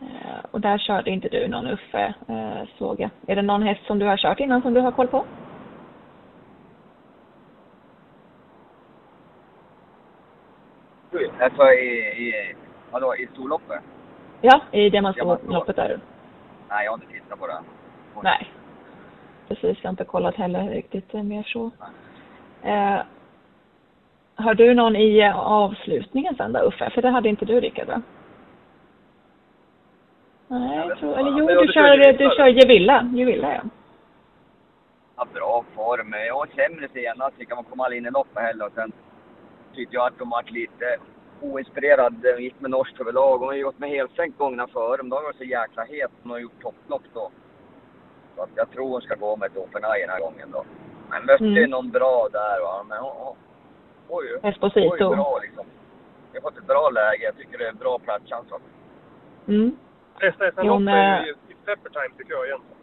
Eh, och där körde inte du någon Uffe, eh, såg jag. Är det någon häst som du har kört innan som du har koll på? Alltså i, i, vadå, i storloppet? Ja, i Diamantloppet där. Nej, jag har inte tittat på det. Nej. Precis, jag har inte kollat heller riktigt eh, mer så. Eh, har du någon i avslutningen sen då Uffe? För det hade inte du Rickard va? Nej, jag tror, eller jo, du det kör, du kör Gevilla. Gevilla ja. Ja, bra form. Jag var sämre senast. Fick man komma in i loppet heller. Och sen tyckte jag att de var lite oinspirerad. De gick med norskt överlag. Hon har ju gått med helsänkt gångerna före. Men då har varit så jäkla het. Hon har gjort topplopp då. Så att jag tror hon ska gå med Tofenaj den här gången då. Men mötte Mm. ju någon bra där va. Men hon, hon, oj, oj, Esposito. bra liksom. Vi har fått ett bra läge. Jag tycker det är en bra platschans. Mm. Nästa SM-lopp är ju i Pepper Time tycker jag egentligen.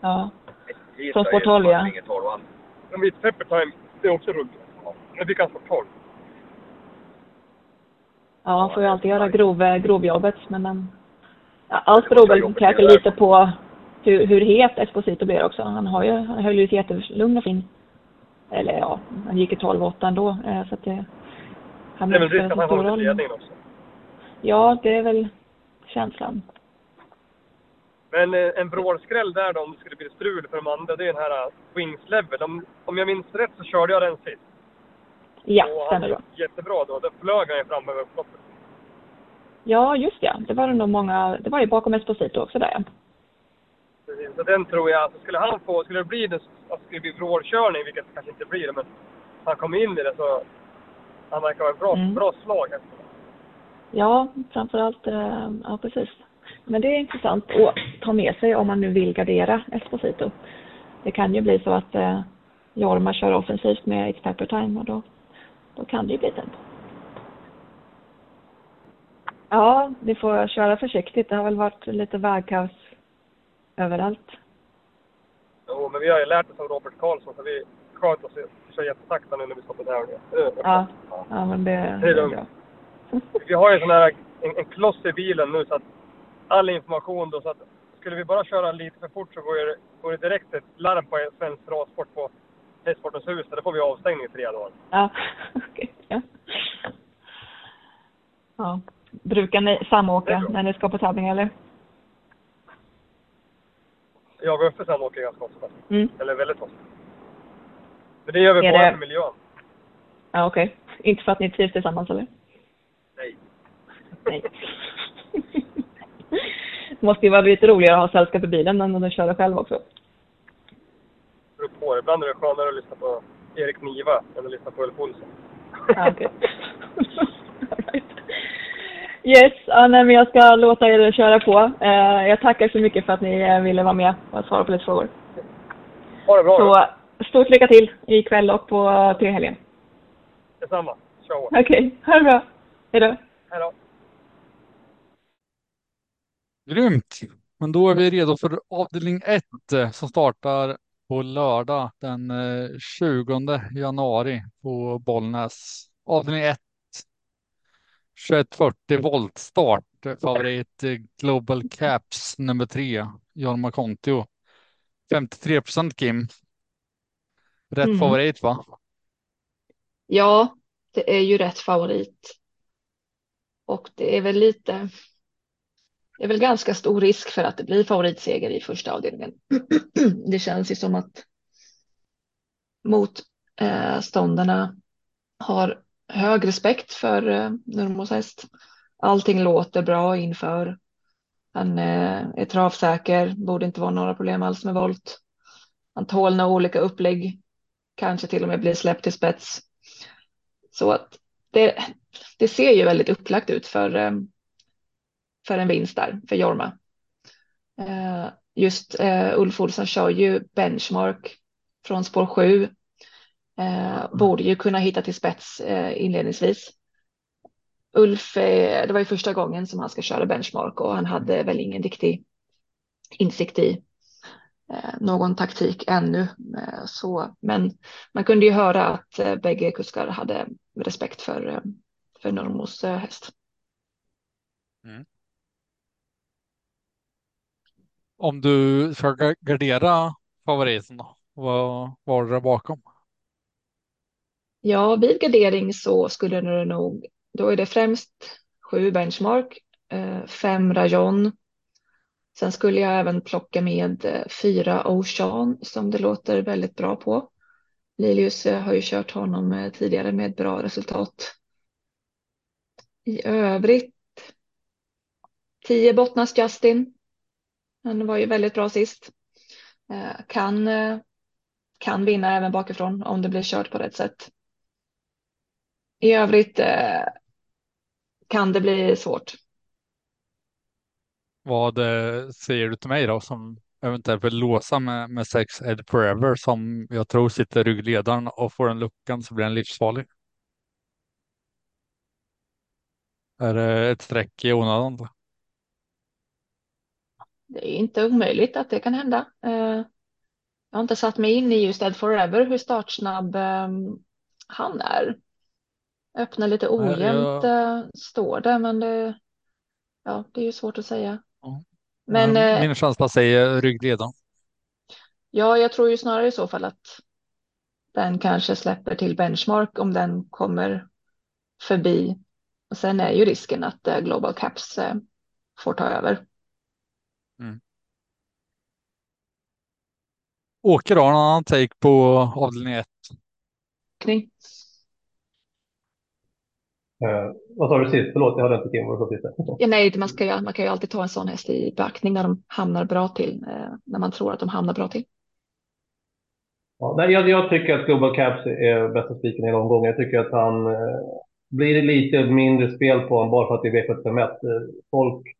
Ja. Från är ju Sport 12, ja. Men vid Pepper Time, det är också ruggigt. Men vi kan få 12. Ja, han får ju alltid göra grov, grovjobbet, men um, ja, allt beror väl kanske lite på hur, hur het Esposito blir också. Han, har ju, han höll ju ett jättelugn och fin. Eller ja, han gick i 12-8 ändå. eh, Så att det, han Det är väl risk att han håller ledningen också. Ja, det är väl känslan. Men eh, en vrålskräll där då, om det skulle bli strul för de andra, det är den här eh, Wings Level. Om, om jag minns rätt så körde jag den sist. Ja, och han bra. gick jättebra då. Den flög han ju fram över upploppet. Ja, just ja. Det var det nog många. Det var ju bakom Esposito också där ja. Precis. Så den tror jag, alltså skulle han få, skulle det bli, alltså skulle det bli vrålkörning, vilket det kanske inte blir det, men han kom in i det så han verkar ha ett bra, Mm. bra slag. efter. Ja, framförallt. eh, Ja, precis. Men det är intressant att ta med sig om man nu vill gardera Esposito. Det kan ju bli så att eh, Jorma kör offensivt med It's Pepper Time och då, då kan det ju bli tempo. Ja, vi får köra försiktigt. Det har väl varit lite vägkaos överallt. Jo, men vi har ju lärt oss av Robert Karlsson så vi sköt oss att köra jättesakta nu när vi står på tävlingar. Ja, ja men det, Det är lugnt. bra. Vi har ju sån här, en, en kloss i bilen nu så att all information då så att skulle vi bara köra lite för fort så går det, går det direkt ett larm på Svensk Travsport på Hästsportens hus. Där får vi avstängning i tre dagar. Ja, okej. ja. ja. Brukar ni samåka när ni ska på tävling eller? Jag och Uffe sen åker ganska ofta. Mm. Eller väldigt ofta. Men det gör vi Är bara det- för miljön. Ja, okej. Inte för att ni trivs tillsammans eller? Nej. Nej. Det måste ju vara lite roligare att ha sällskap i bilen än att köra själv också. Beror på. Ibland är det skönare att lyssna på Erik Niva än att lyssna på Ulf Olsson. Right. Yes, ja, nej, men jag ska låta er köra på. Eh, jag tackar så mycket för att ni eh, ville vara med och svara på lite frågor. Ha det bra. Så stort lycka till ikväll och på till helgen. Detsamma. Kör hårt. Okej, ha det bra. Hej då. Hej då. Grymt! Men då är vi redo för avdelning 1 som startar på lördag den eh, 20 januari på Bollnäs. Avdelning 1. 2140 voltstart. Favorit eh, Global Caps nummer 3. Jorma Kontio. 53 procent Kim. Rätt Mm. favorit va? Ja, det är ju rätt favorit. Och det är väl lite, det är väl ganska stor risk för att det blir favoritseger i första avdelningen. Det känns ju som att motståndarna eh, har hög respekt för eh, Nurmos häst. Allting låter bra inför. Han eh, är travsäker, borde inte vara några problem alls med volt. Han tål några olika upplägg, kanske till och med blir släppt till spets. Så att det, det ser ju väldigt upplagt ut för, eh, för en vinst där för Jorma. Eh, Just eh, Ulf Olsson kör ju benchmark från spår 7. Eh, borde ju kunna hitta till spets inledningsvis. Ulf, det var ju första gången som han ska köra benchmark och han hade väl ingen riktig insikt i någon taktik ännu. Så, men man kunde ju höra att bägge kuskar hade respekt för, för Normos häst. Om du ska gardera favoriten då? Vad var det bakom? Ja, vid gardering så skulle det nog, då är det främst sju benchmark, eh, fem rayon. Sen skulle jag även plocka med eh, fyra Ocean som det låter väldigt bra på. Lilius har ju kört honom eh, tidigare med bra resultat. I övrigt, tio Bottnas Justin. Han var ju väldigt bra sist. Eh, kan, eh, kan vinna även bakifrån om det blir kört på rätt sätt. I övrigt eh, kan det bli svårt. Vad säger du till mig då som eventuellt vill låsa med, med sex Ed Forever som jag tror sitter ryggledaren och får den luckan så blir den livsfarlig. Är det ett streck i onödan? då? Det är inte omöjligt att det kan hända. Eh, jag har inte satt mig in i just Ed Forever hur startsnabb ehm, han är. Öppnar lite ojämnt jag... eh, står det, men det, ja, det är ju svårt att säga. Ja. Men eh, Min känsla säger ryggledaren. ja, jag tror ju snarare i så fall att den kanske släpper till benchmark om den kommer förbi. Och sen är ju risken att Global Caps får ta över. Mm. Åker har en annan take på avdelning 1. Kning. Eh, vad sa du sist? Förlåt, jag hörde inte Kim vad du sa. Ja, nej, man, ska ju, man kan ju alltid ta en sån häst i beaktning när de hamnar bra till, eh, när man tror att de hamnar bra till. Ja, nej, jag, jag tycker att Global Caps är bästa spiken hela omgången. Jag tycker att han eh, blir lite mindre spel på honom bara för att det är V751. Eh, folk,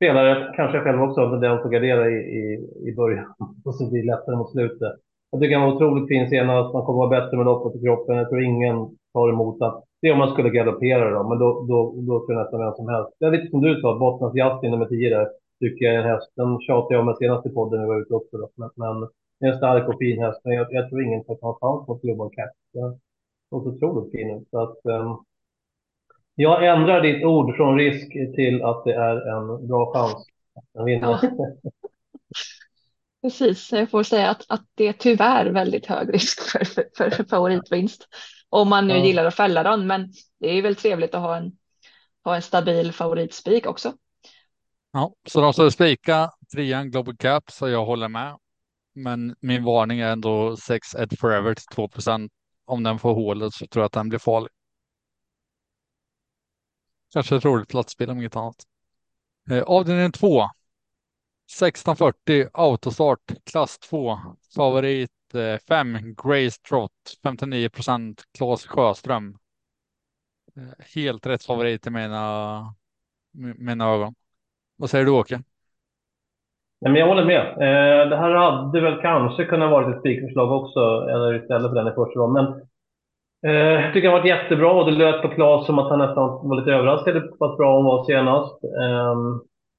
spelare, kanske jag själv också, har tendens att gardera i, i, i början och så blir det lättare mot slutet. Jag tycker han var otroligt fin senast. Man kommer vara bättre med loppet i kroppen. Jag tror ingen tar emot att det är om man skulle galoppera då, men då, då, då tror jag nästan vem som helst. Det är lite som du sa, Bottnas Justin nummer 10 där, tycker jag är en häst. Den tjatade jag om senast senaste podden när vi var ute också. Då. Men, men det är en stark och fin häst, men jag, jag tror ingen tar chans mot Global Cat. Den såg så otroligt fin ut. Så att, um, jag ändrar ditt ord från risk till att det är en bra chans att vinna. Ja. Precis, jag får säga att, att det är tyvärr väldigt hög risk för, för, för favoritvinst. Om man nu Ja. gillar att fälla den, men det är väl trevligt att ha en, ha en stabil favoritspik också. Ja, så de ska spika trean Global Cap så jag håller med. Men min varning är ändå 6 Ed Forever till 2% Om den får hålet så tror jag att den blir farlig. Kanske ett roligt platsspel om inget annat. Eh, avdelning 2. 1640 autostart klass 2. Favorit 5 eh, Grace Trot 59 procent Claes Sjöström. Eh, helt rätt favorit i mina, mina ögon. Vad säger du Åke? Nej, men jag håller med. Eh, det här hade väl kanske kunnat vara ett spikförslag också, eller istället för den i första Men Eh, jag tycker han har varit jättebra och det lät på Claes som att han nästan var lite överraskad på att bra hon var senast. Eh,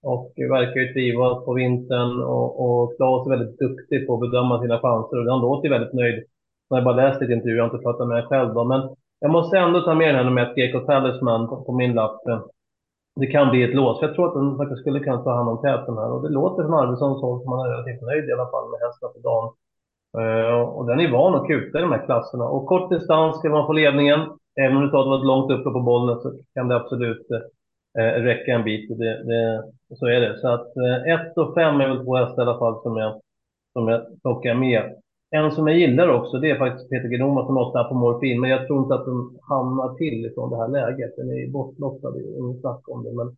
och verkar ju trivas på vintern och, och Claes är väldigt duktig på att bedöma sina chanser och han låter ju väldigt nöjd. Jag har bara läst lite intervjuer, jag har inte pratat med honom själv då. Men jag måste ändå ta med den här ett, Geko Talisman, på, på min lapp det kan bli ett lås. Jag tror att den faktiskt skulle kunna ta hand om täten här. Och det låter från Arvidssons håll som man är relativt nöjd i alla fall med hästen för dagen. Uh, och den är van att kuta i de här klasserna. Och kort distans ska man få ledningen. Även om du tar att långt uppe på bollen så kan det absolut uh, räcka en bit. Det, det, så är det. Så att eh, 1 uh, och 5 är väl två hästar i alla fall som jag, som jag plockar med. En som jag gillar också, det är faktiskt Peter Genoma som åtta på morfin, men jag tror inte att den hamnar till ifrån det här läget. Den är bortlottad, det är inget snack om det. Men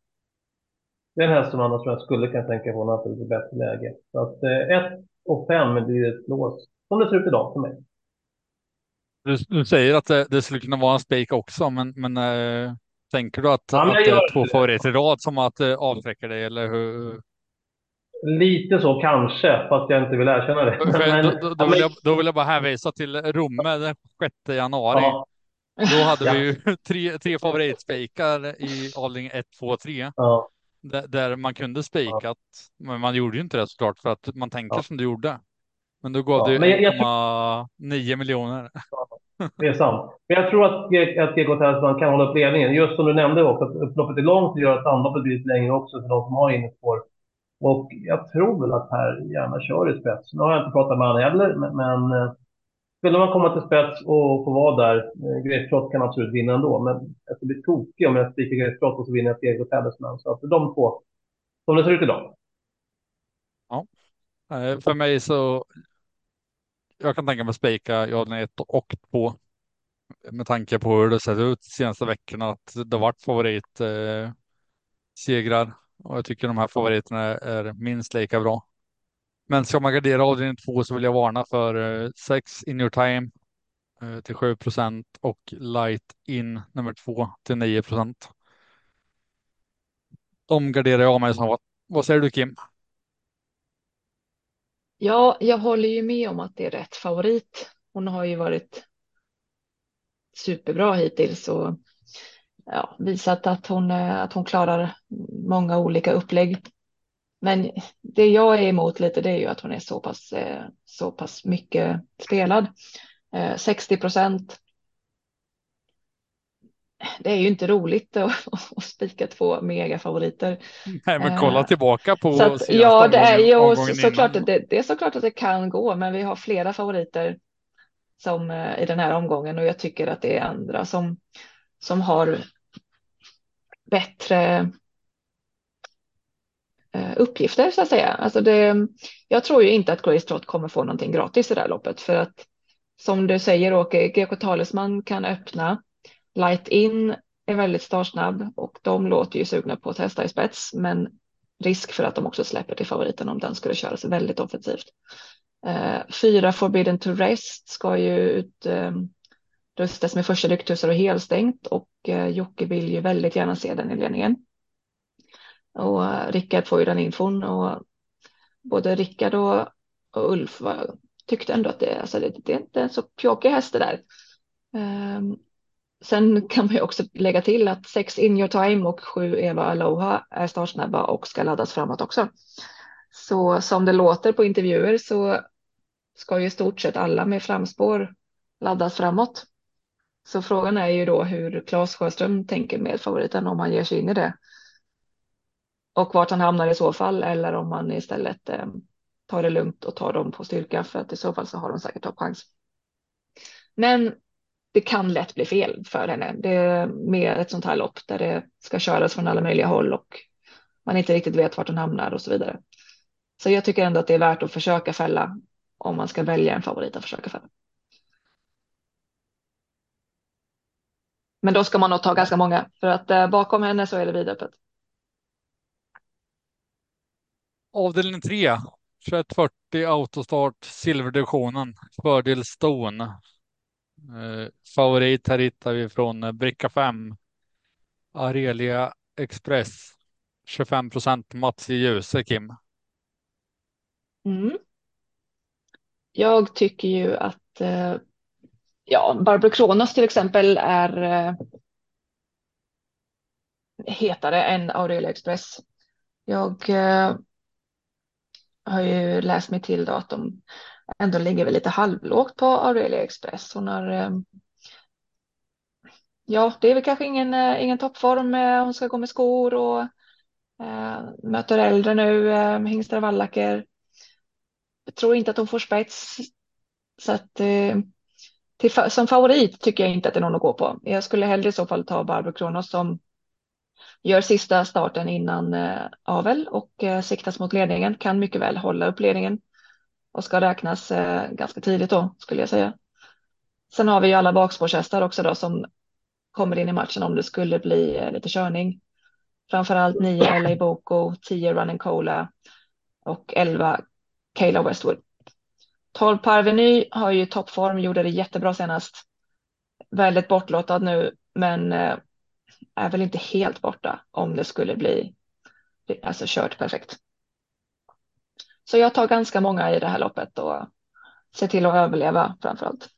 det är en häst som annars tror jag skulle kunna tänka på något lite bättre läge. Så att 1 och 5 blir ett lås, som det ser ut idag för mig. Du, du säger att det, det, skulle kunna vara en spik också, men, men äh, tänker du att, ja, att det är två favoriter i rad som att äh, avträcka dig, eller hur? Lite så kanske, fast jag inte vill erkänna det. Men, då, då, då, vill jag, då, vill jag, bara hänvisa till Romme den 6 januari. Ja. Då hade ja. vi ju tre, tre favoritspikar i avdelning 1, 2, 3. Ja. Där, där, man kunde spikat, men man gjorde ju inte det såklart för att man tänker som du gjorde. Men då gav det 1,9 miljoner. Det är sant. Men jag tror att, att GK Telsman kan hålla upp ledningen. Just som du nämnde också, att upploppet är långt och gör att anloppet blir längre också för de som har innerspår. Och jag tror väl att här gärna kör i spets. Nu har jag inte pratat med honom heller, men, men eh, skulle man komma till spets och få vara där, eh, kan absolut vinna ändå, men jag skulle bli tokig om jag spikar Grace och så vinner jag ett eget Talisman. Så att de två, som det ser ut idag. Ja, eh, för mig så, jag kan tänka mig spika jag har ett och två med tanke på hur det sett ut de senaste veckorna, att det varit favorit eh, segrar och jag tycker de här favoriterna är minst lika bra. Men ska man gardera avdelning två så vill jag varna för eh, 6 in your time eh, till 7 procent och light in nummer två till 9 procent. De garderar jag mig som vad, vad säger du Kim? Ja, jag håller ju med om att det är rätt favorit. Hon har ju varit superbra hittills och ja, visat att hon, eh, att hon klarar många olika upplägg. Men det jag är emot lite det är ju att hon är så pass, så pass mycket spelad. 60 procent. Det är ju inte roligt att, att spika två megafavoriter. Nej, men kolla tillbaka på så att, Ja, det är ju såklart det, det, är såklart att det kan gå, men vi har flera favoriter som i den här omgången och jag tycker att det är andra som, som har bättre Eh, uppgifter så att säga. Alltså det, jag tror ju inte att Grace Trott kommer få någonting gratis i det här loppet för att som du säger Åke, GK-talisman kan öppna. Light In är väldigt startsnabb och de låter ju sugna på att testa i spets, men risk för att de också släpper till favoriten om den skulle köras väldigt offensivt. Uh, fyra Forbidden to Rest ska ju ut uh, med första rycktussar och helstängt och uh, Jocke vill ju väldigt gärna se den i ledningen. Och Rickard får ju den infon och både Rickard och, och Ulf var tyckte ändå att det, alltså det, det är inte en så pjåkig häst det där. Um, sen kan man ju också lägga till att sex In Your Time och sju Eva Aloha är startsnabba och ska laddas framåt också. Så som det låter på intervjuer så ska ju i stort sett alla med framspår laddas framåt. Så frågan är ju då hur Claes Sjöström tänker med favoriten om han ger sig in i det. Och vart han hamnar i så fall eller om man istället eh, tar det lugnt och tar dem på styrka för att i så fall så har de säkert toppchans. Men det kan lätt bli fel för henne. Det är mer ett sånt här lopp där det ska köras från alla möjliga håll och man inte riktigt vet vart hon hamnar och så vidare. Så jag tycker ändå att det är värt att försöka fälla om man ska välja en favorit att försöka fälla. Men då ska man nog ta ganska många för att eh, bakom henne så är det vidöppet. Avdelning 3, 2140 autostart silverdivisionen. Fördel Stone. Eh, favorit här hittar vi från eh, bricka 5. Arelia Express. 25 procent Mats i ljuse, Kim. Mm. Jag tycker ju att eh, ja, Barbro Kronos till exempel är eh, hetare än Aurelia Express. Jag eh, har ju läst mig till då att de ändå ligger väl lite halvlågt på Aurelia Express. Hon har ehm, Ja, det är väl kanske ingen, eh, ingen toppform. Eh, hon ska gå med skor och äh, möter äldre nu, äh, hingstar och vallacker. Jag tror inte att hon får spets. Så att äh, till, som favorit tycker jag inte att det är någon att gå på. Jag skulle hellre i så fall ta Barbro Kronos som gör sista starten innan eh, avel och eh, siktas mot ledningen, kan mycket väl hålla upp ledningen och ska räknas eh, ganska tidigt då skulle jag säga. Sen har vi ju alla bakspårshästar också då som kommer in i matchen om det skulle bli eh, lite körning. Framförallt 9 LA Boko, 10 Running Cola och 11 Kayla Westwood. 12 Parveny har ju toppform, gjorde det jättebra senast. Väldigt bortlottad nu, men eh, är väl inte helt borta om det skulle bli alltså kört perfekt. Så jag tar ganska många i det här loppet och ser till att överleva framför allt.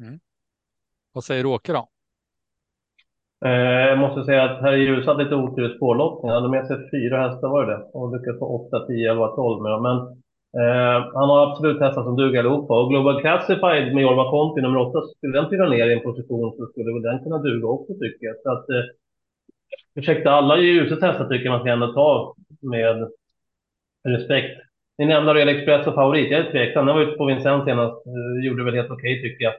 Mm. Vad säger Åke då? Eh, jag måste säga att här i ljus hade lite otur i spårlottning. Han hade med sig fyra hästar var det och lyckades få 8, 10, 11, 12 med dem. Men eh, han har absolut hästar som duger allihopa. Och Global Classified med Jorma Conti nummer 8, skulle den trilla ner i en position så skulle väl den kunna duga också tycker jag. Så att, eh, ursäkta, alla ljuset ljusets hästar tycker man ska ändå ta med respekt. Ni nämnde Royal Express och favorit. Jag är tveksam. Den var ute på Vincent senast. Eh, gjorde väl helt okej okay, tycker jag.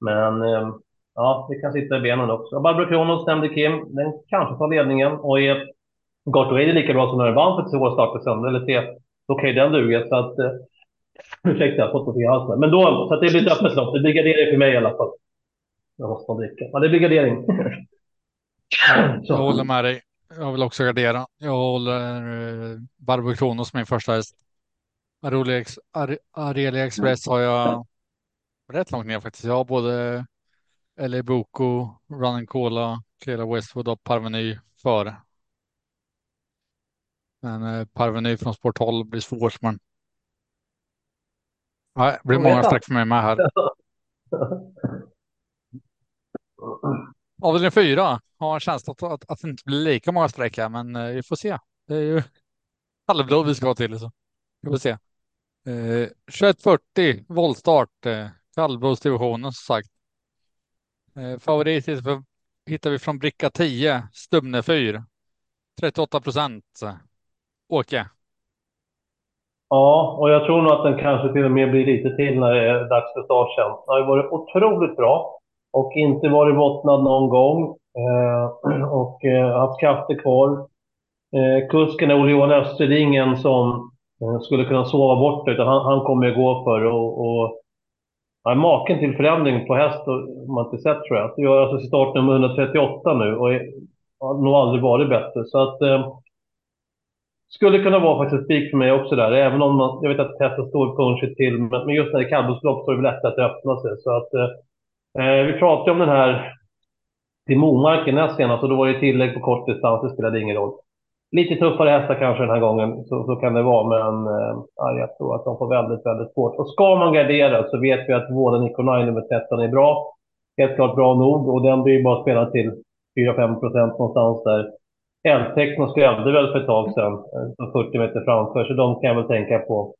Men eh, Ja, det kan sitta i benen också. Barbro Kronos nämnde Kim. Den kanske tar ledningen och är Gartway är lika bra som när den vann för två starter sedan, eller tre. Då kan ju den duga. Så att, eh, ursäkta, jag har fått något i halsen. Men då, så att det blir ett öppet lopp. Det blir gardering för mig i alla fall. Jag måste man dricka. Ja, det blir gardering. jag håller med dig. Jag vill också gardera. Jag håller eh, Barbro Kronos min första häst. Arelia Express har jag rätt långt ner faktiskt. Jag har både eller Boko, Running Cola, Clara Westwood och Parveny före. Men eh, Parveny från sport 12 blir svårt, men Ja, det blir många streck för mig med här. Avdelning fyra har en känsla att, att, att det inte blir lika många streck här, men eh, vi får se. Det är ju halvblod vi ska till. Så. Vi får se. Eh, 2140 voltstart, eh, kallblodsdivisionen som sagt. Eh, favorit hittar vi från bricka 10, Stumne 4. 38 procent. Åke. Ja, och jag tror nog att den kanske till och med blir lite till när det är dags för start sen. Den har ju varit otroligt bra och inte varit bottnad någon gång. Eh, och eh, haft krafter kvar. Eh, kusken är Ole-Johan Öster, det är ingen som eh, skulle kunna sova bort utan han, han kommer ju gå för och, och ja, maken till förändring på häst har man inte sett tror jag. Det gör alltså startnummer 138 nu och är, har nog aldrig varit bättre. Så att eh, skulle kunna vara faktiskt spik för mig också där, även om man, jag vet att Tessa står punchigt till, men just när det är kallblodslopp så är det lättare att öppna sig. Så att, eh, eh vi pratade om den här till Momarken näst senast och då var det tillägg på kort distans, det spelade ingen roll. Lite tuffare hästar kanske den här gången, så, så kan det vara, men eh, jag tror att de får väldigt, väldigt svårt. Och ska man gardera så vet vi att vården Nicolai nummer 13 är bra. Helt klart bra nog och den blir bara spelad till 4-5 procent någonstans där. Eldteckn skrämde väl för ett tag sedan, 40 meter framför, så de kan jag väl tänka på.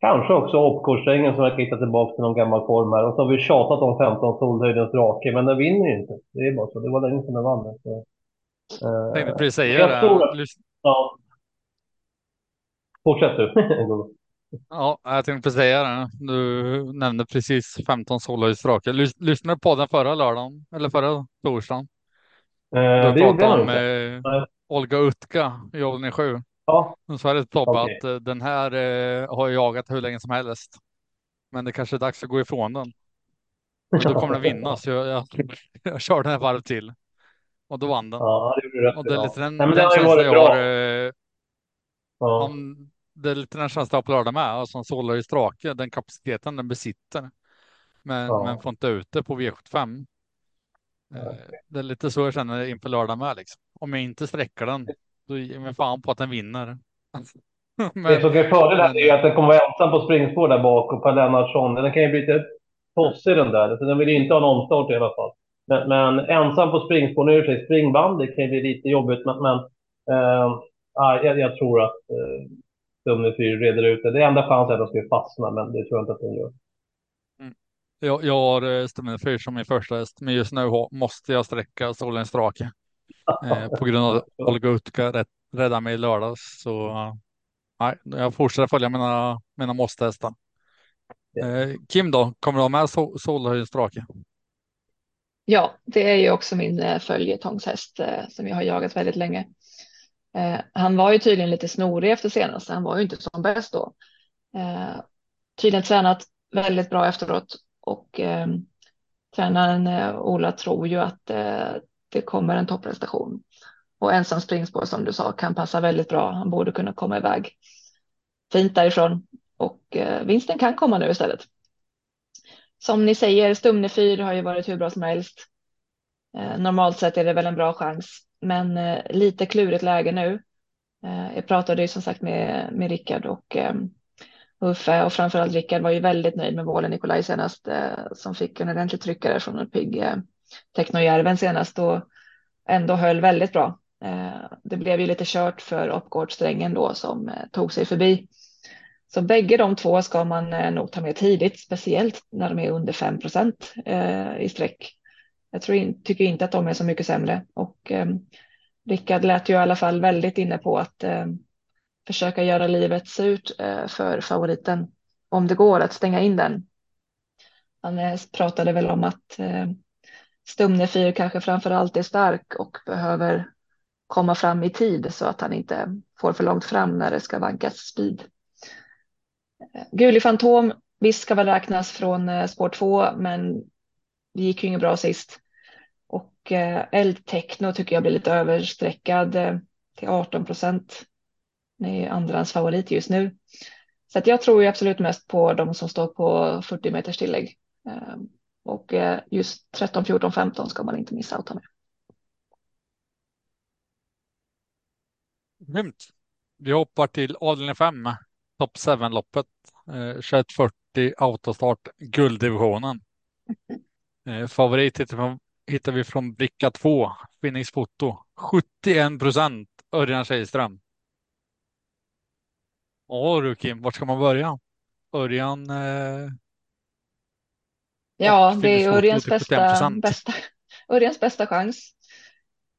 Kanske också Opkorsträngen som verkar hitta tillbaka till någon gammal form här. Och så har vi tjatat om 15 Solhöjdens drake, men den vinner ju inte. Det är bara så. Det var länge sedan den vann. Så, jag tänkte precis säga det. Ja. Fortsätt du. ja, jag tänkte precis säga det. Du nämnde precis 15 Solhöjdens drake. Lyssnade du på den förra lördagen? Eller förra torsdagen? Eh, du pratade om eh, Olga Utka i avdelning 7. Ja. Hon sa det Tobbe okay. att uh, den här uh, har jag jagat hur länge som helst. Men det kanske är dags att gå ifrån den. Och då kommer den vinna, så jag, jag, jag kör den här varv till. Och då vann den. Ja, det gjorde och det är lite den, Nej, den det känslan jag bra. har. Ja. om, det är lite den känslan på lördag med. Alltså en Solari Strake, den kapaciteten den besitter. Men, ja. men får inte ut det på V75. Det är lite så jag känner inför lördag med liksom. Om jag inte sträcker den, då ger mig fan på att den vinner. men, det som är fördel här är att den kommer vara ensam på springspår där bak och Per Lennartsson, den kan ju bli lite tossig den där. Så den vill inte ha en omstart i alla fall. Men, men ensam på springspår, nu är det springband, det kan bli lite jobbigt, men, men äh, jag, jag, tror att äh, Stumne 4 reder ut det. Det är enda chansen att den ska fastna, men det tror jag inte att den gör. Jag, jag har Stumne 4 som min första häst, men just nu måste jag sträcka Solens Strake. Eh, på grund av Olga Utka räddade mig i lördags. Så nej, jag fortsätter följa mina, mina måste-hästar. Eh, Kim då, kommer du ha med Sol drake? Ja, det är ju också min eh, följetongshäst som jag har jagat väldigt länge. Han var ju tydligen lite snorig efter senast. Han var ju inte som bäst då. Tydligen tränat väldigt bra efteråt och tränaren Ola tror ju att det kommer en topprestation. Och ensam springspår som du sa kan passa väldigt bra. Han borde kunna komma iväg fint därifrån och eh, vinsten kan komma nu istället. Som ni säger, Stumne 4 har ju varit hur bra som helst. Eh, normalt sett är det väl en bra chans, men eh, lite klurigt läge nu. Eh, jag pratade ju som sagt med, med Rickard och eh, Uffe och framförallt Rickard var ju väldigt nöjd med målen Nikolaj senast eh, som fick en ordentlig tryckare från en pigg eh, Technojärven senast och ändå höll väldigt bra. Eh, det blev ju lite kört för Uppgårdssträngen då som eh, tog sig förbi. Så bägge de två ska man eh, nog ta med tidigt, speciellt när de är under 5 procent i sträck. Jag tror in, tycker inte att de är så mycket sämre och eh, Rickard lät ju i alla fall väldigt inne på att eh, försöka göra livet surt eh, för favoriten om det går att stänga in den. Han eh, pratade väl om att eh, Stumne 4 kanske framför allt är stark och behöver komma fram i tid så att han inte får för långt fram när det ska vankas speed. Eh, Guli Fantom, visst ska väl räknas från eh, spår 2, men det gick ju inget bra sist. Och eh, Eldtechno tycker jag blir lite överstreckad till 18 procent. Det är andrans favorit just nu. Så att jag tror ju absolut mest på de som står på 40 meters tillägg. Och eh, just 13, 14, 15 ska man inte missa att ta med. Grymt. Vi hoppar till avdelning 5, topp 7-loppet. Eh, 2140 autostart gulddivisionen. Eh, favorit hittar vi, hittar vi från bricka 2, Phoenix Foto. 71 procent Örjan Kihlström. Ja du Kim, vart ska man börja? Örjan eh, Ja, det är Örjans bästa, 71%. bästa, Örjans bästa chans.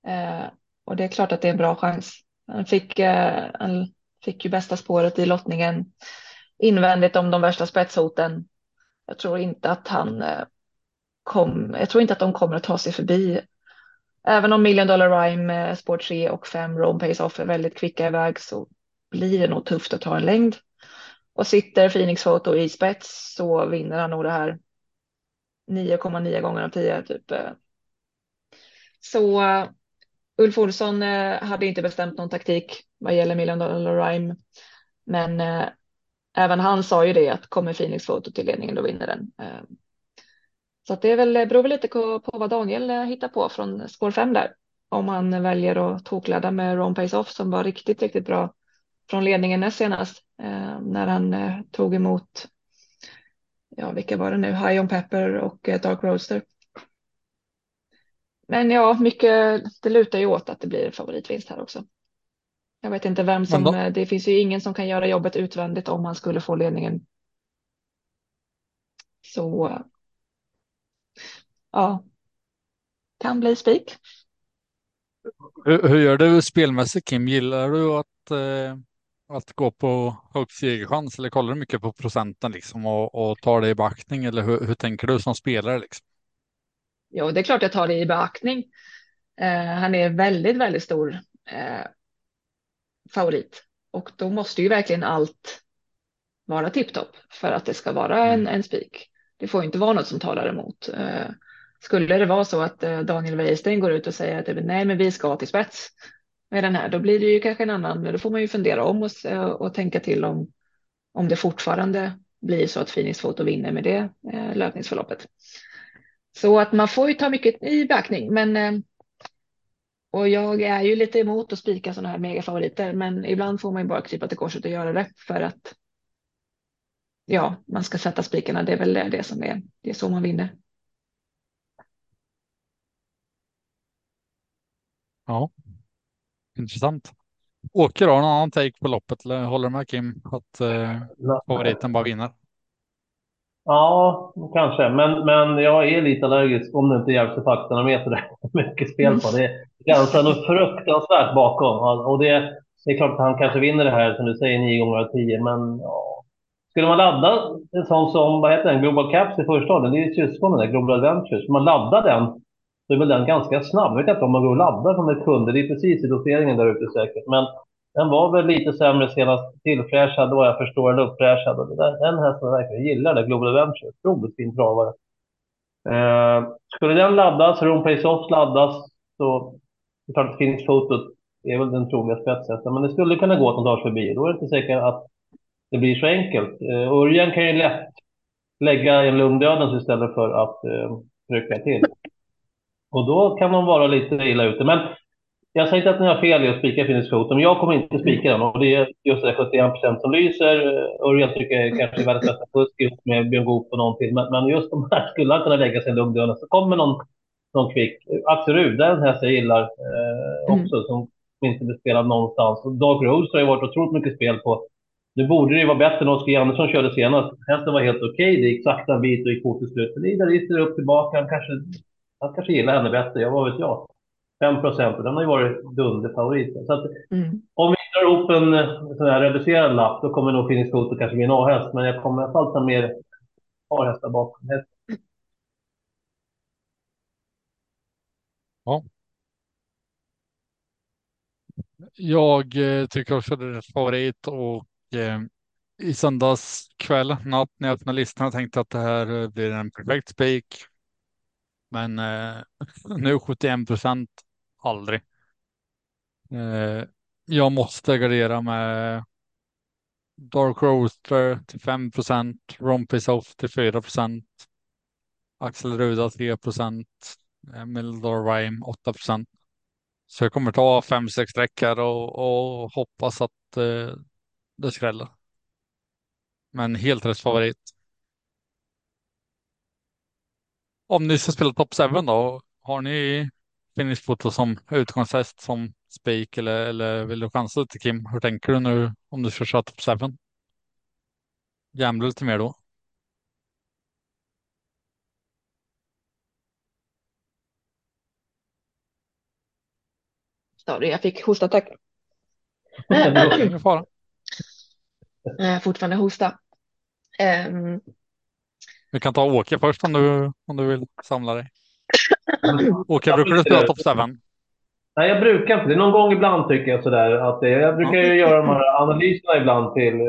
Eh, och det är klart att det är en bra chans. Han fick, eh, han fick ju bästa spåret i lottningen invändigt om de värsta spetshoten. Jag tror inte att han eh, kom, jag tror inte att de kommer att ta sig förbi. Även om Million Dollar Rhyme, eh, spår 3 och 5 Rome Pace Off är väldigt kvicka iväg så blir det nog tufft att ta en längd. Och sitter Phoenix Photo i spets så vinner han nog det här 9,9 gånger av 10 typ. Eh. Så eh, Ulf Olsson eh, hade inte bestämt någon taktik vad gäller Million Dollar Rhyme. Men även han sa ju det att kommer Phoenix Foto till ledningen då vinner den. Så att det är väl, beror väl lite på, vad Daniel hittar på från spår 5 där. Om han väljer att tokladda med Ron Pace Off som var riktigt, riktigt bra från ledningen näst senast när han tog emot ja, vilka var det nu? High on Pepper och eh, Dark Roaster. Men ja, mycket, det lutar ju åt att det blir favoritvinst här också. Jag vet inte vem som, eh, det finns ju ingen som kan göra jobbet utvändigt om man skulle få ledningen. Så ja, kan bli spik. Hur, hur gör du spelmässigt Kim? Gillar du att, eh, att gå på högst segerchans eller kollar du mycket på procenten liksom och, och tar det i beaktning eller hur, hur tänker du som spelare liksom? Jo, det är klart jag tar det i beaktning. Eh, han är väldigt, väldigt stor eh, favorit och då måste ju verkligen allt vara tipptopp för att det ska vara en, Mm. en spik. Det får inte vara något som talar emot. Eh, skulle det vara så att eh, Daniel Wäjersten går ut och säger att nej, men vi ska till spets med den här, då blir det ju kanske en annan. Då får man ju fundera om och, eh, och tänka till om om det fortfarande blir så att Phoenix Photo vinner med det eh, löpningsförloppet. Så att man får ju ta mycket i beaktning, men eh, och jag är ju lite emot att spika sådana här megafavoriter, men ibland får man ju bara krypa till korset och göra det för att ja, man ska sätta spikarna. Det är väl det som är, det är så man vinner. Ja, intressant. Åker har någon annan take på loppet eller håller du med Kim att eh, favoriten bara vinner? Ja, kanske. Men, men jag är lite allergisk om det inte hjälps faktorn med så där mycket spel på. Det är ganska något fruktansvärt bakom. Och det, det är klart att han kanske vinner det här, som du säger, nio gånger av tio. Men ja. Skulle man ladda en sån som, vad heter den, Global Caps i första året, det är ju syskonen där, Global Adventures. Man ladda den, så är väl den ganska snabb. Jag vet inte om man går och laddar som ett kunde. Det är precis i doseringen där ute säkert. Men den var väl lite sämre senast tillfräschad vad jag förstår, eller uppfräschad. Och det där, den hästen jag verkligen gillar, det Global Adventure. Otroligt fin travare. Eh, skulle den laddas, Room Pace Off laddas, så det är klart att finns Fotot Det är väl den troliga spetshästen. Men det skulle kunna gå att de tar sig förbi. Då är det inte säkert att det blir så enkelt. Eh, Örjan kan ju lätt lägga en lugndödens istället för att eh, trycka till. Och då kan de vara lite illa ute. Men jag säger inte att ni har fel i att spika Phoenix Foto, men jag kommer inte spika den. Och det är just det 71 procent som lyser. Örjan tycker jag är kanske världens bästa fusk just med Björn Goop och någon till. Men, men just de här skulle han kunna lägga sig lugnt under. Så kommer någon, någon kvick. Axel Ruud, den häst jag gillar eh, Mm. också, som inte blir spelad någonstans. Och Dark Rose har ju varit otroligt mycket spel på. Nu borde det ju vara bättre än Oskar Andersson körde senast. Hästen var helt okej. Det gick sakta en bit och gick fort till slut. Men Ida Ritter upp tillbaka. Han kanske, han kanske gillar henne bättre. Jag vad vet jag. 5 procent. Den har ju varit dunderfavorit. Så att Mm. om vi drar ihop en sån här reducerad lapp, då kommer nog Phoenix Foto kanske bli en A-häst. Men jag kommer i alla fall ta mer A-hästar bakom. Jag eh, tycker också det är favorit och eh, i söndags kväll, natt, när jag öppnade listan tänkte att det här eh, blir en perfekt spik. Men eh, nu 71 procent, aldrig. Eh, jag måste gardera med Dark Roaster till 5 procent, Rompisoft till 4 procent, Axel Ruda 3 procent, eh, Mildor Rhyme 8 procent. Så jag kommer ta 5-6 sträckor och, och hoppas att eh, det skräller. Men helt rätt favorit. Om ni ska spela Top 7 då, har ni Finnish Foto som utgångshäst som spik eller, eller vill du chansa lite Kim? Hur tänker du nu om du ska köra Top 7? Gambla lite mer då? Sorry, jag fick hostattack. Eh, fortfarande hosta. Um, Vi kan ta Åke först om du, om du vill samla dig. Åke, brukar du spela Top 7? Nej, jag brukar inte. Det är någon gång ibland tycker jag sådär. Att det, jag brukar ju göra de här analyserna ibland till eh,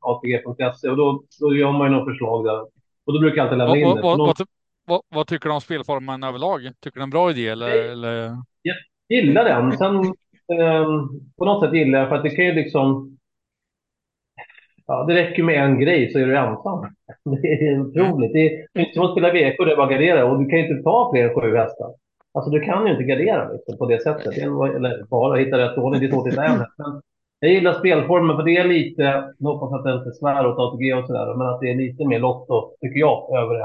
ATG.se och då, då gör man ju något förslag där. Och då brukar jag alltid lämna in vad, det. vad, Någon- vad, vad, tycker du om spelformen överlag? Tycker du det är en bra idé eller? eller? gillar den. Sen eh, på något sätt gillar jag för att det kan ju liksom... Ja, det räcker med en grej så är du ensam. Det är otroligt. Det är inte som att spela VK där bara gardera och du kan ju inte ta fler än sju hästar. Alltså du kan ju inte gardera liksom, på det sättet. Eller bara hitta rätt ordning, det är svårt att hitta häst. Men jag gillar spelformen för det är lite, nu hoppas att det inte svär åt ATG och sådär, men att det är lite mer lotto, tycker jag, över det.